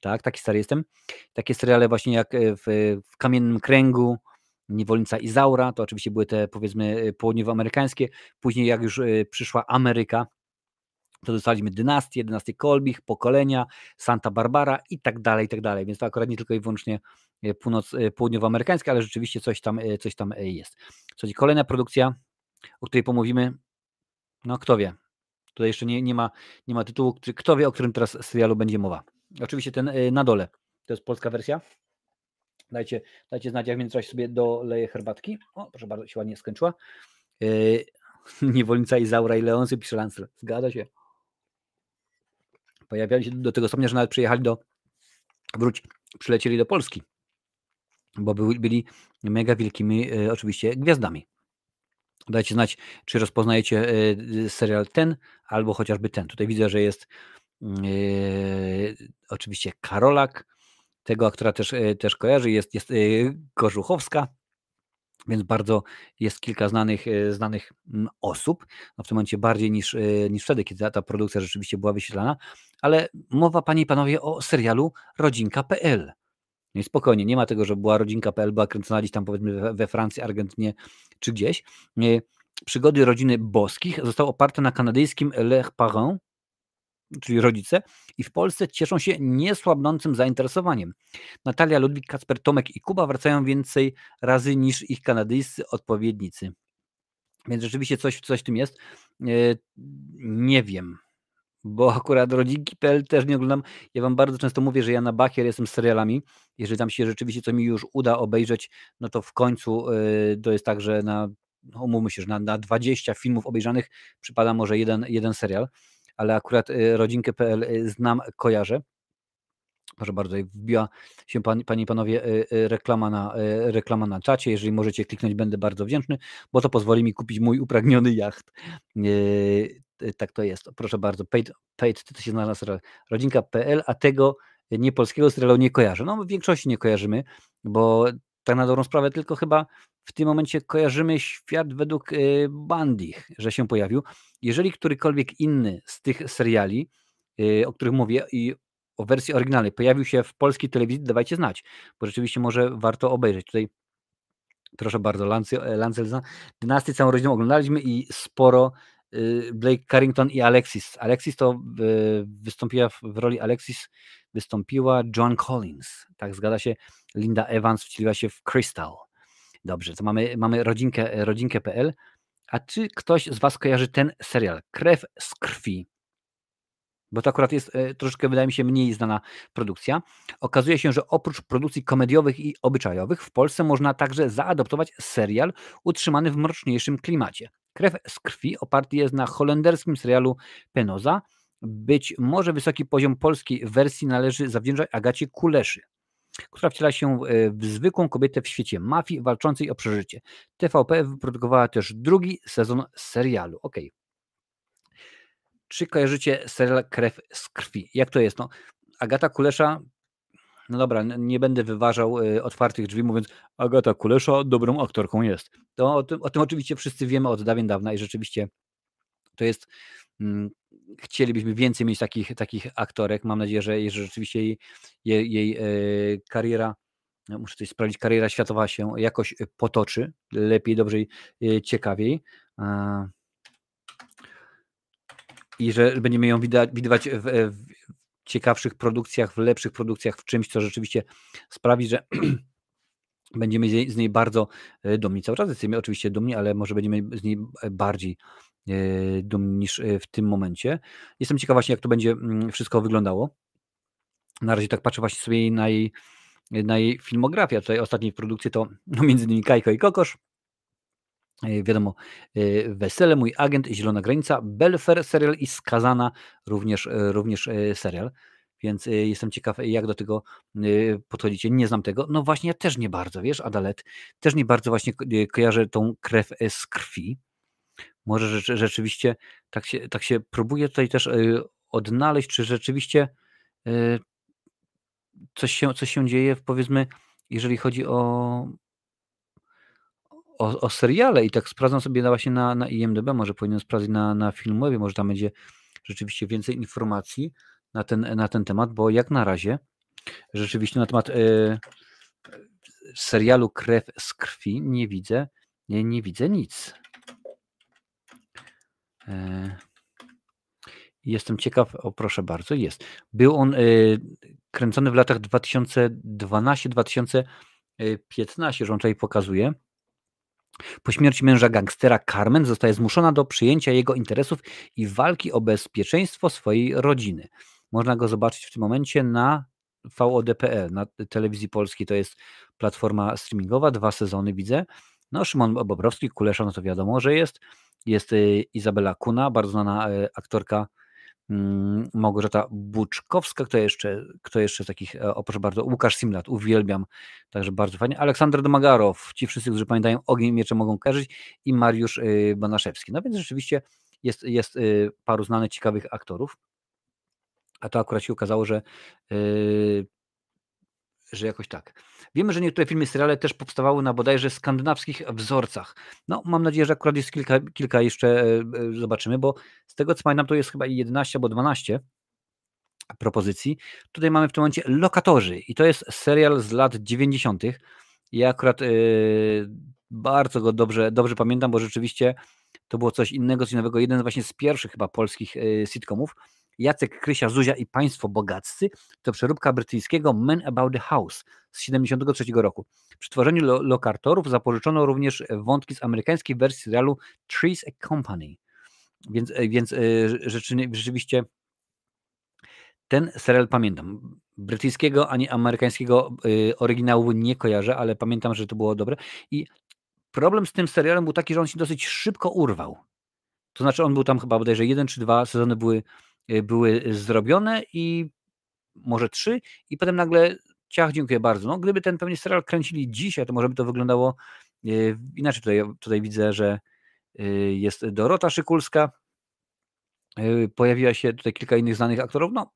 tak, taki stary jestem, takie seriale właśnie jak w, w Kamiennym Kręgu, Niewolnica Izaura, to oczywiście były te powiedzmy południowoamerykańskie, później jak już przyszła Ameryka, to dostaliśmy dynastię, dynastię Kolbich, pokolenia, Santa Barbara i tak dalej, i tak dalej. Więc to akurat nie tylko i wyłącznie e, północ, e, południowoamerykańskie, ale rzeczywiście coś tam, e, coś tam jest. Słuchajcie, kolejna produkcja, o której pomówimy, no kto wie. Tutaj jeszcze nie, nie, ma, nie ma tytułu, kto wie, o którym teraz serialu będzie mowa. Oczywiście ten na dole, to jest polska wersja. Dajcie, dajcie znać, jak w międzyczasie sobie doleję herbatki. O, proszę bardzo, się ładnie skończyła. Yy, niewolnica Izaura i Leonsy pisze Lancel. Zgadza się pojawiali się do tego stopnia, że nawet przyjechali do, wróć, przylecieli do Polski, bo byli, byli mega wielkimi e, oczywiście gwiazdami. Dajcie znać, czy rozpoznajecie e, serial ten, albo chociażby ten. Tutaj widzę, że jest e, oczywiście Karolak, tego aktora też, też kojarzy, jest, jest Korzuchowska, więc bardzo jest kilka znanych, e, znanych mm, osób, no w tym momencie bardziej niż, e, niż wtedy, kiedy ta, produkcja rzeczywiście była wyświetlana, ale mowa, panie i panowie, o serialu rodzinka.pl. No i spokojnie, nie ma tego, że była rodzinka.pl, była kręcona gdzieś tam powiedzmy we, Francji, Argentynie czy gdzieś. E, przygody rodziny boskich zostały oparte na kanadyjskim Les Parents, czyli rodzice, i w Polsce cieszą się niesłabnącym zainteresowaniem. Natalia, Ludwik, Kacper, Tomek i Kuba wracają więcej razy niż ich kanadyjscy odpowiednicy. Więc rzeczywiście coś, coś w tym jest. E, nie wiem, bo akurat rodzinki.pl też nie oglądam. Ja wam bardzo często mówię, że ja na bakier jestem serialami. Jeżeli tam się rzeczywiście co mi już uda obejrzeć, no to w końcu e, to jest tak, że na, no umówmy się, że na, na 20 filmów obejrzanych przypada może jeden, jeden serial ale akurat y, rodzinkę.pl y, znam, kojarzę. Proszę bardzo, wbiła się pani, panie i panowie y, reklama na, reklama na czacie. Jeżeli możecie kliknąć, będę bardzo wdzięczny, bo to pozwoli mi kupić mój upragniony jacht. Tak to jest. Proszę bardzo, paid, paid to się znalazł rodzinka.pl, a tego nie polskiego serialu nie kojarzę. No w większości nie kojarzymy, bo tak na dobrą sprawę tylko chyba w tym momencie kojarzymy świat według y, Bandich, że się pojawił. Jeżeli którykolwiek inny z tych seriali, y, o których mówię i o wersji oryginalnej pojawił się w polskiej telewizji, dawajcie znać, bo rzeczywiście może warto obejrzeć. Tutaj proszę bardzo, Lancel Dynastię całą rodziną oglądaliśmy i sporo y, Blake Carrington i Alexis. Alexis to wystąpiła w roli Alexis wystąpiła John Collins. Tak, zgadza się. Linda Evans wcieliła się w Crystal. Dobrze, to mamy, mamy rodzinkę, rodzinkę.pl. A czy ktoś z Was kojarzy ten serial? Krew z krwi. Bo to akurat jest e, troszeczkę, wydaje mi się, mniej znana produkcja. Okazuje się, że oprócz produkcji komediowych i obyczajowych, w Polsce można także zaadoptować serial utrzymany w mroczniejszym klimacie. Krew z krwi oparty jest na holenderskim serialu Penoza. Być może wysoki poziom polskiej wersji należy zawdzięczać Agacie Kuleszy która wciela się e, w zwykłą kobietę w świecie mafii walczącej o przeżycie. TVP wyprodukowała też drugi sezon serialu. Ok. Czy kojarzycie serial Krew z krwi? Jak to jest? No, Agata Kulesza, no dobra, nie będę wyważał e, otwartych drzwi, mówiąc Agata Kulesza dobrą aktorką jest. To o tym, o tym oczywiście wszyscy wiemy od dawien dawna i rzeczywiście to jest chcielibyśmy więcej mieć takich, takich aktorek. Mam nadzieję, że, że rzeczywiście jej, jej, jej e, kariera, no, muszę coś sprawdzić, kariera światowa się jakoś potoczy, lepiej, dobrze, e, ciekawiej. I że będziemy ją widywać w, w ciekawszych produkcjach, w lepszych produkcjach, w czymś, co rzeczywiście sprawi, że będziemy z niej bardzo e, dumni. Cały czas jesteśmy oczywiście dumni, ale może będziemy z niej bardziej E, dumni niż e, w tym momencie. Jestem ciekaw właśnie, jak to będzie mm, wszystko wyglądało. Na razie tak patrzę właśnie sobie na jej, na jej filmografię. Tutaj ostatniej produkcji to no, między innymi Kajko i Kokosz. E, wiadomo, Wesele, Mój Agent, Zielona Granica, Belfer serial i Skazana również, również serial. Więc jestem ciekaw, jak do tego podchodzicie. Nie znam tego. No właśnie, ja też nie bardzo, wiesz, Adalet, też nie bardzo właśnie kojarzę tą krew z krwi. Może rzeczywiście tak się, tak się próbuje tutaj też y, odnaleźć, czy rzeczywiście y, coś się, coś się dzieje, powiedzmy, jeżeli chodzi o, o, o seriale i tak sprawdzam sobie właśnie na, na IMDB, może powinienem sprawdzić na, na Filmwebie, może tam będzie rzeczywiście więcej informacji na ten, na ten temat, bo jak na razie rzeczywiście na temat y, serialu Krew z krwi nie widzę, nie, nie widzę nic. E, jestem ciekaw, o proszę bardzo, jest. Był on y, kręcony w latach 2012-2015, że on tutaj pokazuje. Po śmierci męża gangstera Carmen zostaje zmuszona do przyjęcia jego interesów i walki o bezpieczeństwo swojej rodziny. Można go zobaczyć w tym momencie na VOD.pl, na telewizji polskiej. To jest platforma streamingowa, dwa sezony widzę. No, Szymon Bobrowski, Kulesza, no to wiadomo, że jest. Jest y, Izabela Kuna, bardzo znana y, aktorka mm, Małgorzata Buczkowska, kto jeszcze, kto jeszcze takich, e, o proszę bardzo, Łukasz Simlat, uwielbiam, także bardzo fajnie. Aleksander Domagarow, ci wszyscy, którzy pamiętają Ogień Miecze mogą kojarzyć i Mariusz y, Banaszewski. No więc rzeczywiście jest, jest paru znanych, ciekawych aktorów, a to akurat się okazało, że że jakoś tak. Wiemy, że niektóre filmy, seriale też powstawały na bodajże skandynawskich wzorcach. No, mam nadzieję, że akurat jest kilka, kilka jeszcze, e, e, zobaczymy, bo z tego co pamiętam, to jest chyba 11 albo 12 propozycji. Tutaj mamy w tym momencie Lokatorzy i to jest serial z lat 90. Ja akurat yy, bardzo go dobrze, dobrze pamiętam, bo rzeczywiście to było coś innego, coś nowego. Jeden właśnie z pierwszych chyba polskich yy, sitcomów. Jacek Krysia, Zuzia i Państwo Bogaccy to przeróbka brytyjskiego Men About the House z 1973 roku. Przy tworzeniu lo lokartorów zapożyczono również wątki z amerykańskiej wersji serialu Trees a Company. Więc, e, więc e, rzeczywiście ten serial pamiętam. Brytyjskiego ani amerykańskiego e, oryginału nie kojarzę, ale pamiętam, że to było dobre. I problem z tym serialem był taki, że on się dosyć szybko urwał. To znaczy, on był tam chyba bodajże jeden czy dwa sezony były były zrobione i może trzy i potem nagle ciach, dziękuję bardzo. No, gdyby ten pewnie serial kręcili dzisiaj, to może by to wyglądało y, inaczej. Tutaj, tutaj widzę, że y, jest Dorota Szykulska, pojawiła się tutaj kilka innych znanych aktorów, no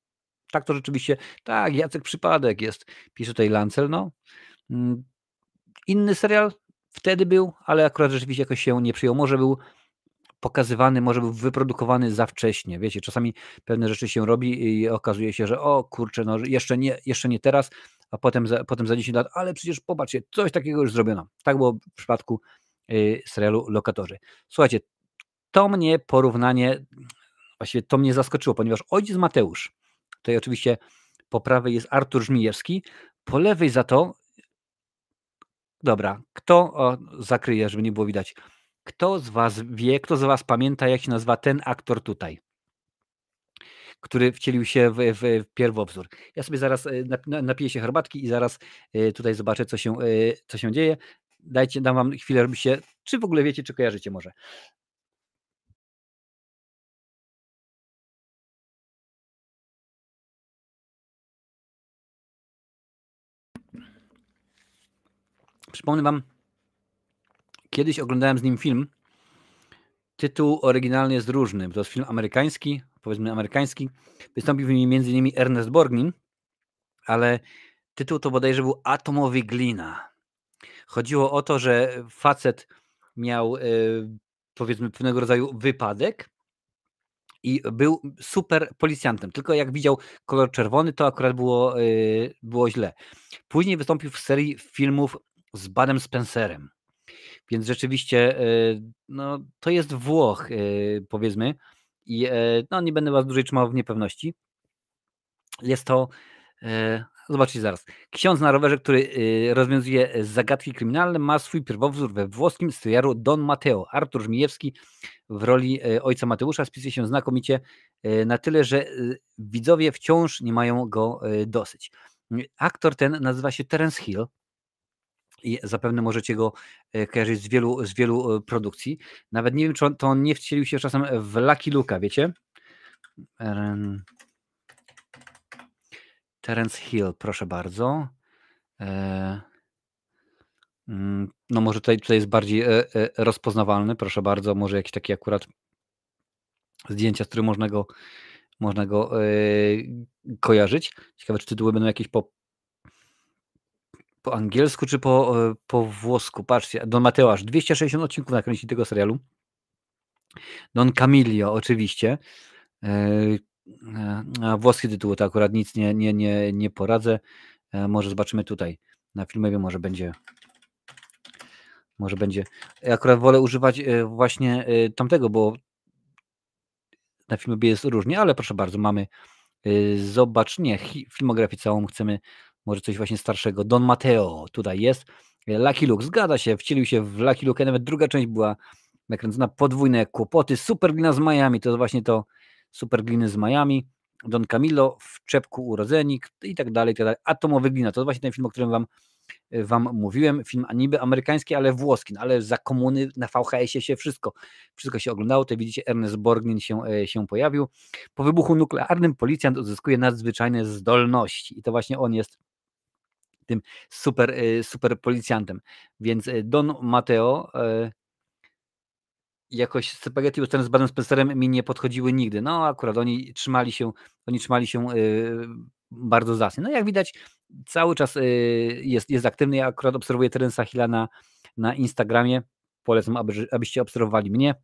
tak to rzeczywiście, tak, Jacek Przypadek jest, pisze tutaj Lancel, no. Mm, inny serial wtedy był, ale akurat rzeczywiście jakoś się nie przyjął. Może był pokazywany, może był wyprodukowany za wcześnie. Wiecie, czasami pewne rzeczy się robi i okazuje się, że o kurczę, no jeszcze nie, jeszcze nie teraz, a potem za, potem za 10 lat, ale przecież popatrzcie, coś takiego już zrobiono. Tak było w przypadku y, serialu Lokatorzy. Słuchajcie, to mnie porównanie, właściwie to mnie zaskoczyło, ponieważ ojciec Mateusz, tutaj oczywiście po prawej jest Artur Żmijewski, po lewej za to, dobra, kto o, zakryje, żeby nie było widać, kto z Was wie, kto z Was pamięta, jak się nazywa ten aktor tutaj? który wcielił się w, w, pierwowzór. Ja sobie zaraz e, napiję się herbatki i zaraz e, tutaj zobaczę, co się, e, co się dzieje. Dajcie, dam Wam chwilę, czy w ogóle wiecie, czy kojarzycie może. Przypomnę Wam, Kiedyś oglądałem z nim film. Tytuł oryginalny jest różny. To jest film amerykański, powiedzmy amerykański. Wystąpił w nim m.in. Ernest Borgnine, ale tytuł to bodajże był Atomowy Glina. Chodziło o to, że facet miał e, powiedzmy pewnego rodzaju wypadek i był super policjantem. Tylko jak widział kolor czerwony, to akurat było, e, było źle. Później wystąpił w serii filmów z Badem Spencerem. Więc rzeczywiście e, no, to jest Włoch, e, powiedzmy. I e, no, nie będę Was dłużej trzymał w niepewności. Jest to, zobaczcie zaraz, ksiądz na rowerze, który rozwiązuje zagadki kryminalne, ma swój pierwowzór we włoskim serialu Don Matteo. Artur Żmijewski w roli ojca Mateusza spisuje się znakomicie na tyle, że widzowie wciąż nie mają go dosyć. Aktor ten nazywa się Terence Hill zapewne możecie go e, kojarzyć z wielu, z wielu e, produkcji. Nawet nie wiem, czy on, to on nie wcielił się czasem w Lucky Luka, wiecie? Terence Hill, proszę bardzo. E, mm, no może tutaj, tutaj jest bardziej rozpoznawalny, proszę bardzo, może jakiś taki akurat zdjęcia, z którym można go można go kojarzyć. Ciekawe, czy tytuły będą jakieś po po angielsku czy po, po włosku. Patrzcie, Don Mateo aż 260 odcinków nakręci tego serialu. Don Camillo oczywiście. A włoskie tytuły to akurat nic nie, nie, nie, nie poradzę. Może zobaczymy tutaj na filmie, może będzie może będzie. Akurat wolę używać właśnie tamtego, bo na filmie jest różnie, ale proszę bardzo, mamy zobacz, nie, filmografię całą chcemy, może coś właśnie starszego. Don Mateo tutaj jest. Lucky Luke, zgadza się, wcielił się w Lucky Luke, nawet druga część była nakręcona, podwójne kłopoty, super glina z Miami, to właśnie to super gliny z Miami. Don Camillo w czepku urodzenik i tak dalej, i tak dalej. Atomowy glina, to właśnie ten film, o którym wam wam mówiłem, film niby amerykański, ale włoski, no ale za komuny na VHS-ie się wszystko, wszystko się oglądało, to widzicie Ernest Borgnine się, e, się pojawił. Po wybuchu nuklearnym policjant uzyskuje nadzwyczajne zdolności i to właśnie on jest tym super, e, super policjantem. Więc e, Don Mateo jakoś spaghetti western z Badem Spencerem mi nie podchodziły nigdy. No akurat oni trzymali się, oni trzymali się bardzo zacnie. No jak widać, cały czas y, jest, jest aktywny. Ja akurat obserwuję Terensa Hilla na, na Instagramie. Polecam, aby, abyście obserwowali mnie.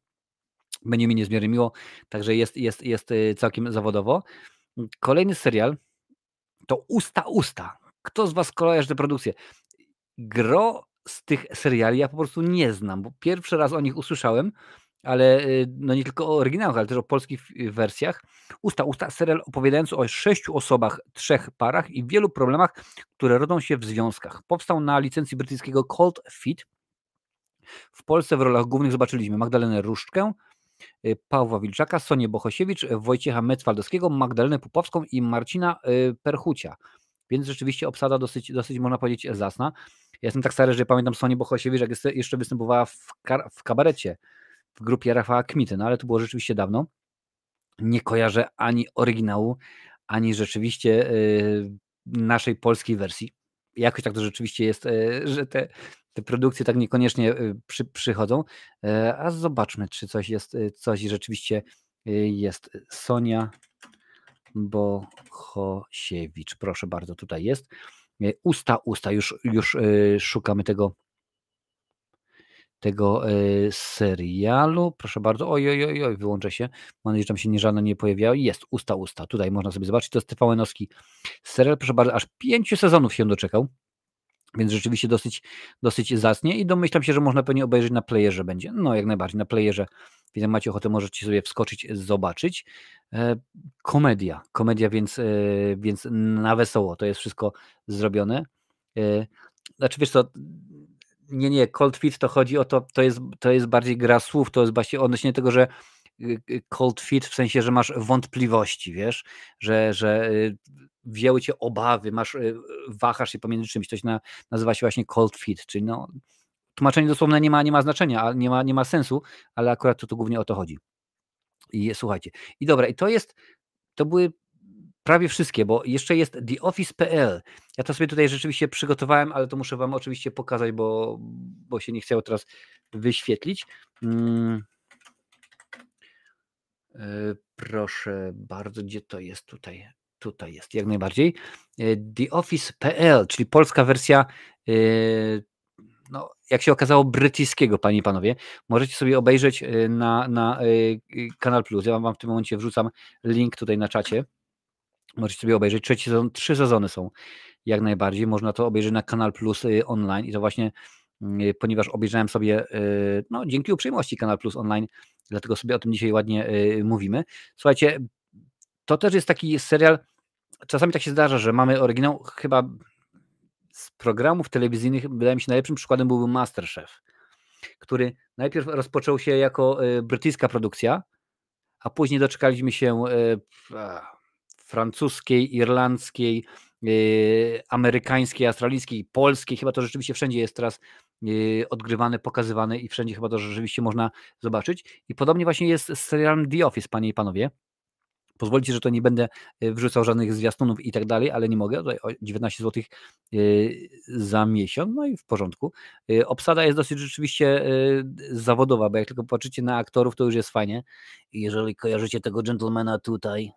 Będzie mi niezmiernie miło. Także jest, jest, jest y, całkiem zawodowo. Kolejny serial to Usta Usta. Kto z Was kojarzy tę produkcję? Gro z tych seriali ja po prostu nie znam, bo pierwszy raz o nich usłyszałem ale y, no nie tylko o oryginałach, ale też o polskich wersjach. Usta Usta, serial opowiadający o sześciu osobach, trzech parach i wielu problemach, które rodzą się w związkach. Powstał na licencji brytyjskiego Cold Fit. W Polsce w rolach głównych zobaczyliśmy Magdalenę Różczkę, y, Pawła Wilczaka, Sonię Bohosiewicz, Wojciecha Mecwaldowskiego, Magdalenę Pupowską i Marcina y, Perchucia. Więc rzeczywiście obsada dosyć, dosyć można powiedzieć, zasna. Ja jestem tak stary, że pamiętam Sonię Bohosiewicz, jak jeszcze występowała w, w kabarecie w grupie Rafała Kmity, no ale to było rzeczywiście dawno. Nie kojarzę ani oryginału, ani rzeczywiście y, naszej polskiej wersji. Jakoś tak to rzeczywiście jest, y, że te, te produkcje tak niekoniecznie y, przy, przychodzą. A zobaczmy, czy coś jest, coś rzeczywiście jest. Sonia Bohosiewicz, proszę bardzo, tutaj jest. Usta, usta, już, już szukamy tego tego e, serialu. Proszę bardzo. Oj, oj, oj, oj wyłączę się. Mam nadzieję, że tam się nie żadne nie pojawiało. Jest, usta, usta. Tutaj można sobie zobaczyć. To jest TVN-owski serial. Proszę bardzo, aż pięciu sezonów się doczekał. Więc rzeczywiście dosyć, dosyć zacnie i domyślam się, że można pewnie obejrzeć na playerze będzie. No jak najbardziej, na playerze. Więc macie ochotę, możecie sobie wskoczyć, zobaczyć. E, komedia, komedia, więc, e, więc na wesoło to jest wszystko zrobione. E, znaczy wiesz co, nie, nie, cold feet to chodzi o to, to jest, to jest bardziej gra słów, to jest właśnie odnośnie tego, że cold feet w sensie, że masz wątpliwości, wiesz, że, że y, wzięły cię obawy, masz, wahasz się pomiędzy czymś, to się na, nazywa się właśnie cold feet, czyli no, tłumaczenie dosłowne nie ma, nie ma znaczenia, nie ma, nie ma sensu, ale akurat to, to głównie o to chodzi. I słuchajcie, i dobra, i to jest, to były prawie wszystkie, bo jeszcze jest theoffice.pl. Ja to sobie tutaj rzeczywiście przygotowałem, ale to muszę Wam oczywiście pokazać, bo, bo się nie chciało teraz wyświetlić. Hmm. Proszę bardzo, gdzie to jest tutaj? Tutaj jest, jak najbardziej. E, theoffice.pl, czyli polska wersja, e, no, jak się okazało, brytyjskiego, panie i panowie. Możecie sobie obejrzeć na, na Kanal Plus. Ja wam w tym momencie wrzucam link tutaj na czacie. Możecie sobie obejrzeć. Trzeci sezon, trzy sezony są jak najbardziej. Można to obejrzeć na Kanal Plus online i to właśnie ponieważ obejrzałem sobie, y, no dzięki uprzejmości Kanal Plus online, dlatego sobie o tym dzisiaj ładnie mówimy. Słuchajcie, to też jest taki serial, czasami tak się zdarza, że mamy oryginał, chyba z programów telewizyjnych, wydaje mi się najlepszym przykładem byłby Masterchef, który najpierw rozpoczął się jako brytyjska produkcja, a później doczekaliśmy się francuskiej, irlandzkiej, amerykańskiej, australijskiej, polskiej. Chyba to rzeczywiście wszędzie jest teraz yy, odgrywane, pokazywane i wszędzie chyba to rzeczywiście można zobaczyć. I podobnie właśnie jest z serialem The Office, panie i panowie. Pozwolicie, że to nie będę yy, wrzucał żadnych zwiastunów i tak dalej, ale nie mogę. Tutaj 19 zł za miesiąc, no i w porządku. Obsada jest dosyć rzeczywiście zawodowa, bo jak tylko patrzycie na aktorów, to już jest fajnie. I jeżeli kojarzycie tego gentlemana tutaj,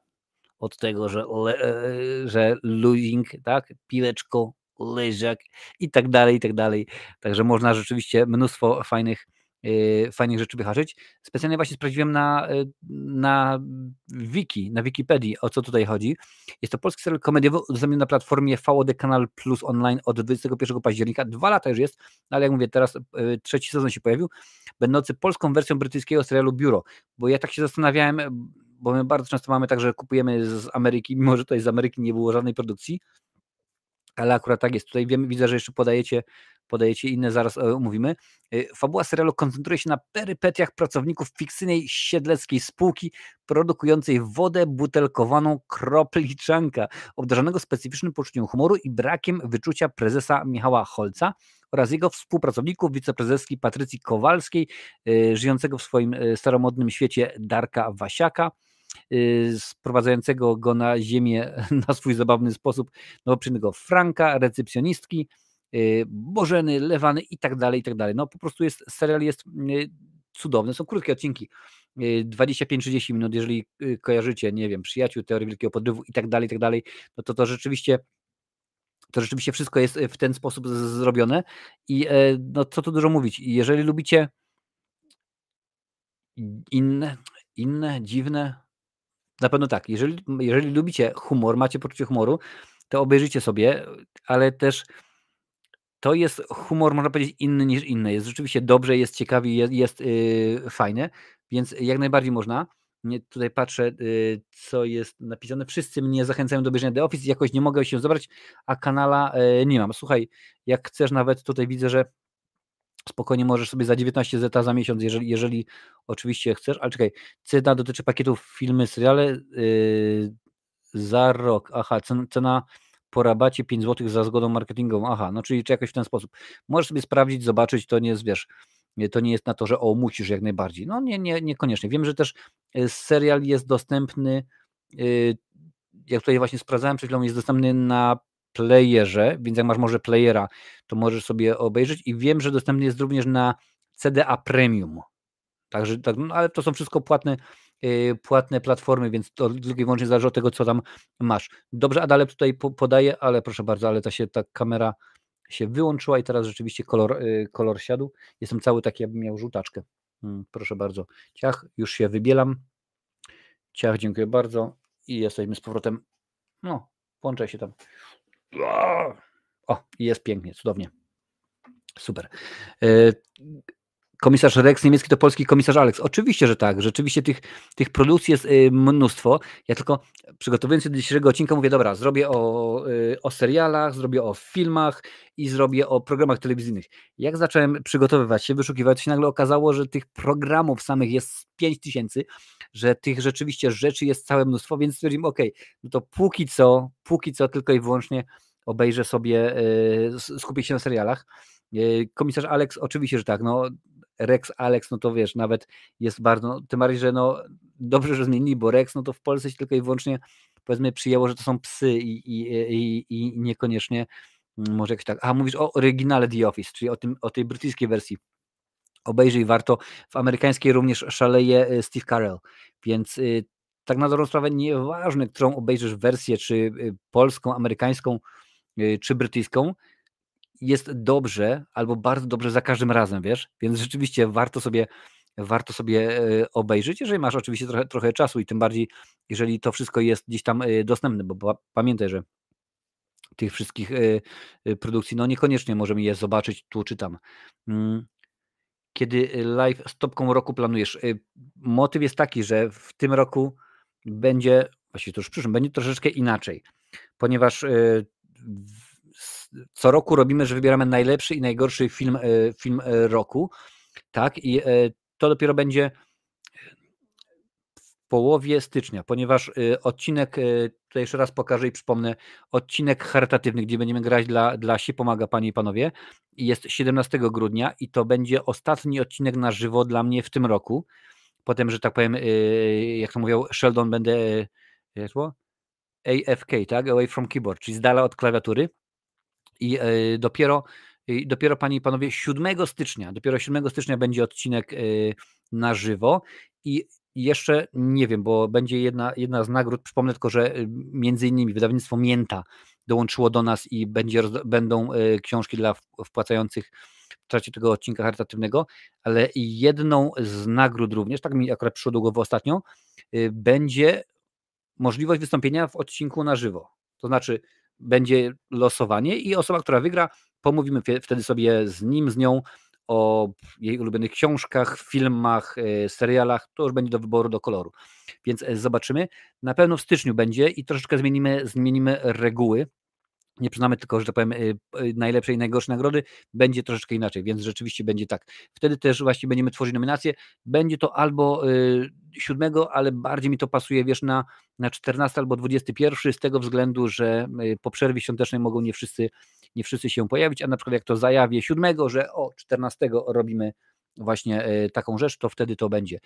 od tego, że, le, e, że losing, tak, piłeczko, leżak i tak dalej, i tak dalej. Także można rzeczywiście mnóstwo fajnych Y, fajnych rzeczy wyhaczyć. Specjalnie właśnie sprawdziłem na, y, na wiki, na Wikipedii, o co tutaj chodzi. Jest to polski serial komediowy udostępniony na platformie VOD Kanal Plus Online od 21 października. Dwa lata już jest, ale jak mówię, teraz trzeci sezon się pojawił, będący polską wersją brytyjskiego serialu Biuro. Bo ja tak się zastanawiałem, bo my bardzo często mamy tak, że kupujemy z Ameryki, mimo że tutaj z Ameryki nie było żadnej produkcji, ale akurat tak jest. Tutaj wiem, widzę, że jeszcze podajecie, podajecie inne, zaraz omówimy. E, fabuła serialu koncentruje się na perypetiach pracowników fikcyjnej siedleckiej spółki produkującej wodę butelkowaną kropliczanka, obdarzonego specyficznym poczuciem humoru i brakiem wyczucia prezesa Michała Holca oraz jego współpracowników, wiceprezeski Patrycji Kowalskiej, e, żyjącego w swoim e, staromodnym świecie Darka Wasiaka, sprowadzającego go na ziemię na swój zabawny sposób. Nowoprzyjemnego Franka, recepcjonistki, y, Bożeny, Lewany i tak dalej, i tak dalej. No po prostu jest, serial jest y, cudowny, są krótkie odcinki, 25-30 minut, jeżeli kojarzycie, nie wiem, przyjaciół, teorii wielkiego podrywu i tak dalej, i tak dalej, no to to rzeczywiście to rzeczywiście wszystko jest w ten sposób zrobione. I e, no co tu dużo mówić, jeżeli lubicie inne, inne, dziwne, na pewno tak. Jeżeli, jeżeli lubicie humor, macie poczucie humoru, to obejrzyjcie sobie, ale też to jest humor, można powiedzieć, inny niż inny. Jest rzeczywiście dobrze, jest ciekawy, jest, jest yy, fajny, więc jak najbardziej można. Nie, tutaj patrzę, yy, co jest napisane. Wszyscy mnie zachęcają do obejrzenia The Office, jakoś nie mogę się zabrać, a kanala yy, nie mam. Słuchaj, jak chcesz nawet, tutaj widzę, że spokojnie możesz sobie za 19 zeta za miesiąc, jeżeli, jeżeli oczywiście chcesz, ale czekaj, cena dotyczy pakietów filmy, seriale yy, za rok, aha, cena, cena po rabacie 5 zł za zgodą marketingową, aha, no czyli czy jakoś w ten sposób. Możesz sobie sprawdzić, zobaczyć, to nie jest, wiesz, to nie jest na to, że o, musisz jak najbardziej. No nie, nie, niekoniecznie. Wiem, że też y, serial jest dostępny, yy, jak tutaj właśnie sprawdzałem przed chwilą, jest dostępny na playerze, więc jak masz może playera, to możesz sobie obejrzeć i wiem, że dostępny jest również na CDA Premium. Także, tak, no, ale to są wszystko płatne, yy, płatne platformy, więc to tylko i wyłącznie zależy od tego, co tam masz. Dobrze, Adalep tutaj po, podaje, ale proszę bardzo, ale ta się ta kamera się wyłączyła i teraz rzeczywiście kolor, yy, kolor siadł. Jestem cały taki, jakbym miał żółtaczkę. Hmm, proszę bardzo. Ciach, już się wybielam. Ciach, dziękuję bardzo. I jesteśmy z powrotem. No, włączaj się tam. O, jest pięknie, cudownie. Super. Komisarz Rex niemiecki to polski komisarz Alex. Oczywiście, że tak. Rzeczywiście tych, tych produkcji jest y, mnóstwo. Ja tylko przygotowując się do dzisiejszego odcinka mówię, dobra, zrobię o, y, o serialach, zrobię o filmach i zrobię o programach telewizyjnych. Jak zacząłem przygotowywać się, wyszukiwać, się nagle okazało, że tych programów samych jest 5 tysięcy, że tych rzeczywiście rzeczy jest całe mnóstwo, więc stwierdziłem, ok, no to póki co, póki co tylko i wyłącznie obejrzę sobie, y, skupię się na serialach. Komisarz Alex, oczywiście, że tak, no Rex Alex, no to wiesz, nawet jest bardzo, no, tym bardziej, że no dobrze, że zmienili, bo Rex, no to w Polsce się tylko i wyłącznie powiedzmy przyjęło, że to są psy i, i, i, i niekoniecznie mm, może jakoś tak. A mówisz o oryginale The Office, czyli o, tym, o tej brytyjskiej wersji. Obejrzyj, warto. W amerykańskiej również szaleje y, Steve Carell, więc y, tak na dobrą sprawę nieważne, którą obejrzysz wersję, czy y, polską, amerykańską, czy brytyjską, jest dobrze albo bardzo dobrze za każdym razem, wiesz? Więc rzeczywiście warto sobie warto sobie e, obejrzeć, jeżeli masz oczywiście trochę, trochę czasu i tym bardziej, jeżeli to wszystko jest gdzieś tam e, dostępne, bo pamiętaj, że tych wszystkich e, produkcji, no niekoniecznie możemy je zobaczyć tu czy tam. Mm. Kiedy live z topką roku planujesz? Motyw jest taki, że w tym roku będzie, właściwie to już w przyszłym, będzie troszeczkę inaczej, ponieważ co roku robimy, że wybieramy najlepszy i najgorszy film, e, film e, roku, tak, i e, to dopiero będzie w połowie stycznia, ponieważ odcinek, tutaj jeszcze raz pokażę i przypomnę, odcinek charytatywny, gdzie będziemy grać dla, dla Si Pomaga Panie i Panowie, jest 17 grudnia i to będzie ostatni odcinek na żywo dla mnie w tym roku. Potem, że tak powiem, jak to mówią, Sheldon będę, jak to AFK, tak, away from keyboard, czyli z dala od klawiatury i e, dopiero, dopiero panie i panowie 7 stycznia, dopiero 7 stycznia będzie odcinek e, na żywo i jeszcze nie wiem, bo będzie jedna, jedna z nagród. Przypomnę tylko, że y, między innymi wydawnictwo Mięta dołączyło do nas i będzie, będą y, książki dla wpłacających w trakcie tego odcinka charytatywnego, ale jedną z nagród również, tak mi akurat przyszło do głowy ostatnio, y, będzie możliwość wystąpienia w odcinku na żywo. To znaczy będzie losowanie i osoba, która wygra, pomówimy wtedy sobie z nim, z nią o jej ulubionych książkach, filmach, e, serialach, to już będzie do wyboru, do koloru. Więc e, zobaczymy. Na pewno w styczniu będzie i troszeczkę zmienimy, zmienimy reguły nie przyznamy tylko, że tak powiem, y, y, najlepszej i najgorszej nagrody, będzie troszeczkę inaczej, więc rzeczywiście będzie tak. Wtedy też właśnie będziemy tworzyć nominacje. Będzie to albo y, siódmego, ale bardziej mi to pasuje, wiesz, na, na 14 albo 21, z tego względu, że po przerwie świątecznej mogą nie wszyscy, nie wszyscy się pojawić, a na przykład jak to zajawię siódmego, że o 14 robimy właśnie taką rzecz, to wtedy to będzie.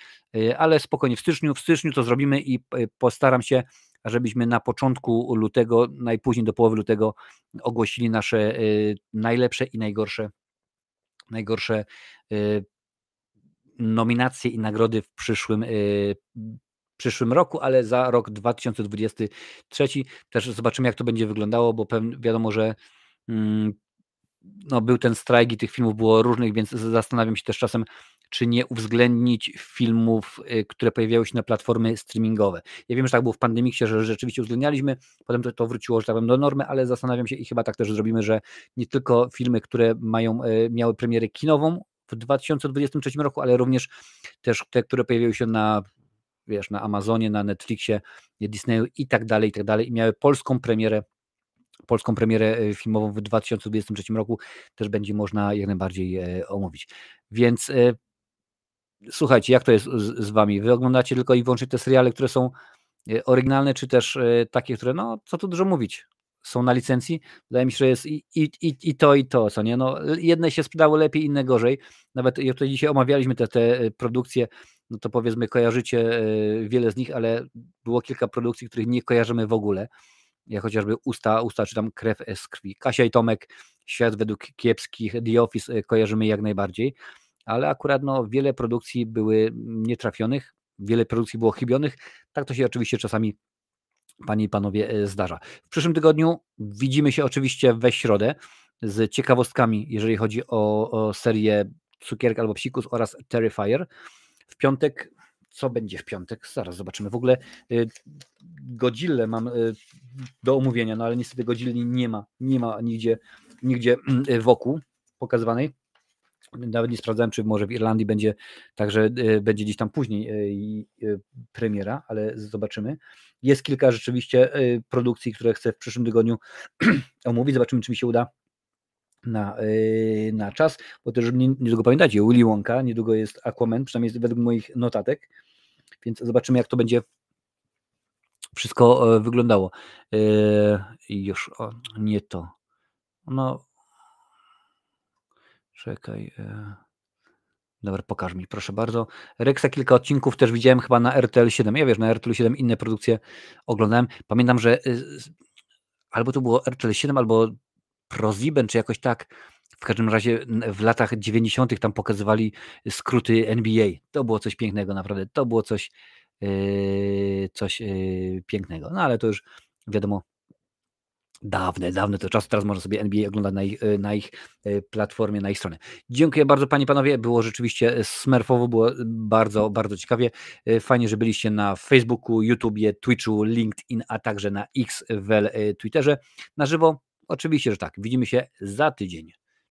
Ale spokojnie, w styczniu, w styczniu to zrobimy i postaram się żebyśmy na początku lutego, najpóźniej do połowy lutego ogłosili nasze y, najlepsze i najgorsze, najgorsze y, nominacje i nagrody w przyszłym, y, przyszłym roku, ale za rok 2023 też zobaczymy, jak to będzie wyglądało, bo wiadomo, że mm, no, był ten strajk i tych filmów było różnych, więc zastanawiam się też czasem, czy nie uwzględnić filmów, y, które pojawiały się na platformy streamingowe. Ja wiem, że tak było w Pandemiksie, że rzeczywiście uwzględnialiśmy, potem to, to wróciło, że tak powiem, do normy, ale zastanawiam się i chyba tak też zrobimy, że nie tylko filmy, które mają, y, miały premierę kinową w 2023 roku, ale również też te, które pojawiły się na wiesz, na Amazonie, na Netflixie, Disneyu i tak dalej, i tak dalej i miały polską premierę polską premierę y, filmową w 2023 roku też będzie można jak najbardziej e, omówić. Więc słuchajcie, jak to jest z, wami? Wy oglądacie tylko i wyłącznie te seriale, które są e, oryginalne, czy też e, takie, które, no, co tu dużo mówić, są na licencji. Wydaje mi się, że jest i, i, i, to, i to, co nie? No, jedne się sprzedało lepiej, inne gorzej. Nawet jak tutaj dzisiaj omawialiśmy te, te e, produkcje, no to powiedzmy, kojarzycie wiele z nich, ale było kilka produkcji, których nie kojarzymy w ogóle. Jak chociażby Usta, Usta czy tam Krew z krwi. Kasia i Tomek, Świat według kiepskich, The Office kojarzymy jak najbardziej ale akurat no, wiele produkcji były nietrafionych, wiele produkcji było chybionych. Tak to się oczywiście czasami, panie i panowie, e, zdarza. W przyszłym tygodniu widzimy się oczywiście we środę z ciekawostkami, jeżeli chodzi o, o serię Cukierka albo Psikus oraz Terrifier. W piątek co będzie w piątek? Zaraz zobaczymy. W ogóle y, Godzillę mam y, do omówienia, no ale niestety Godzilli nie ma, nie ma nigdzie, nigdzie y, wokół pokazywanej. Nawet nie sprawdzałem, czy może w Irlandii będzie także będzie gdzieś tam później premiera, ale zobaczymy. Jest kilka rzeczywiście produkcji, które chcę w przyszłym tygodniu omówić. Zobaczymy, czy mi się uda na, na czas, bo też niedługo pamiętacie, Willy Wonka, niedługo jest Aquaman, przynajmniej według moich notatek, więc zobaczymy, jak to będzie wszystko wyglądało. I już, o, nie to. No, Czekaj. E, dobra, pokaż mi, proszę bardzo. Rexa kilka odcinków też widziałem chyba na RTL 7. Ja wiesz, na RTL 7 inne produkcje oglądałem. Pamiętam, że y, albo to było RTL 7, albo ProSieben, czy jakoś tak. W każdym razie w latach 90. tam pokazywali skróty NBA. To było coś pięknego, naprawdę. To było coś, yy, coś yy, pięknego. No ale to już wiadomo, Dawne, dawne to czas. Teraz można sobie NBA oglądać na ich, e, na ich e, platformie, na ich stronie. Dziękuję bardzo Panie Panowie. Było rzeczywiście smerfowo, było bardzo, bardzo ciekawie. E, fajnie, że byliście na Facebooku, YouTubie, Twitchu, LinkedIn, a także na X w Twitterze. Na żywo? Oczywiście, że tak. Widzimy się za tydzień.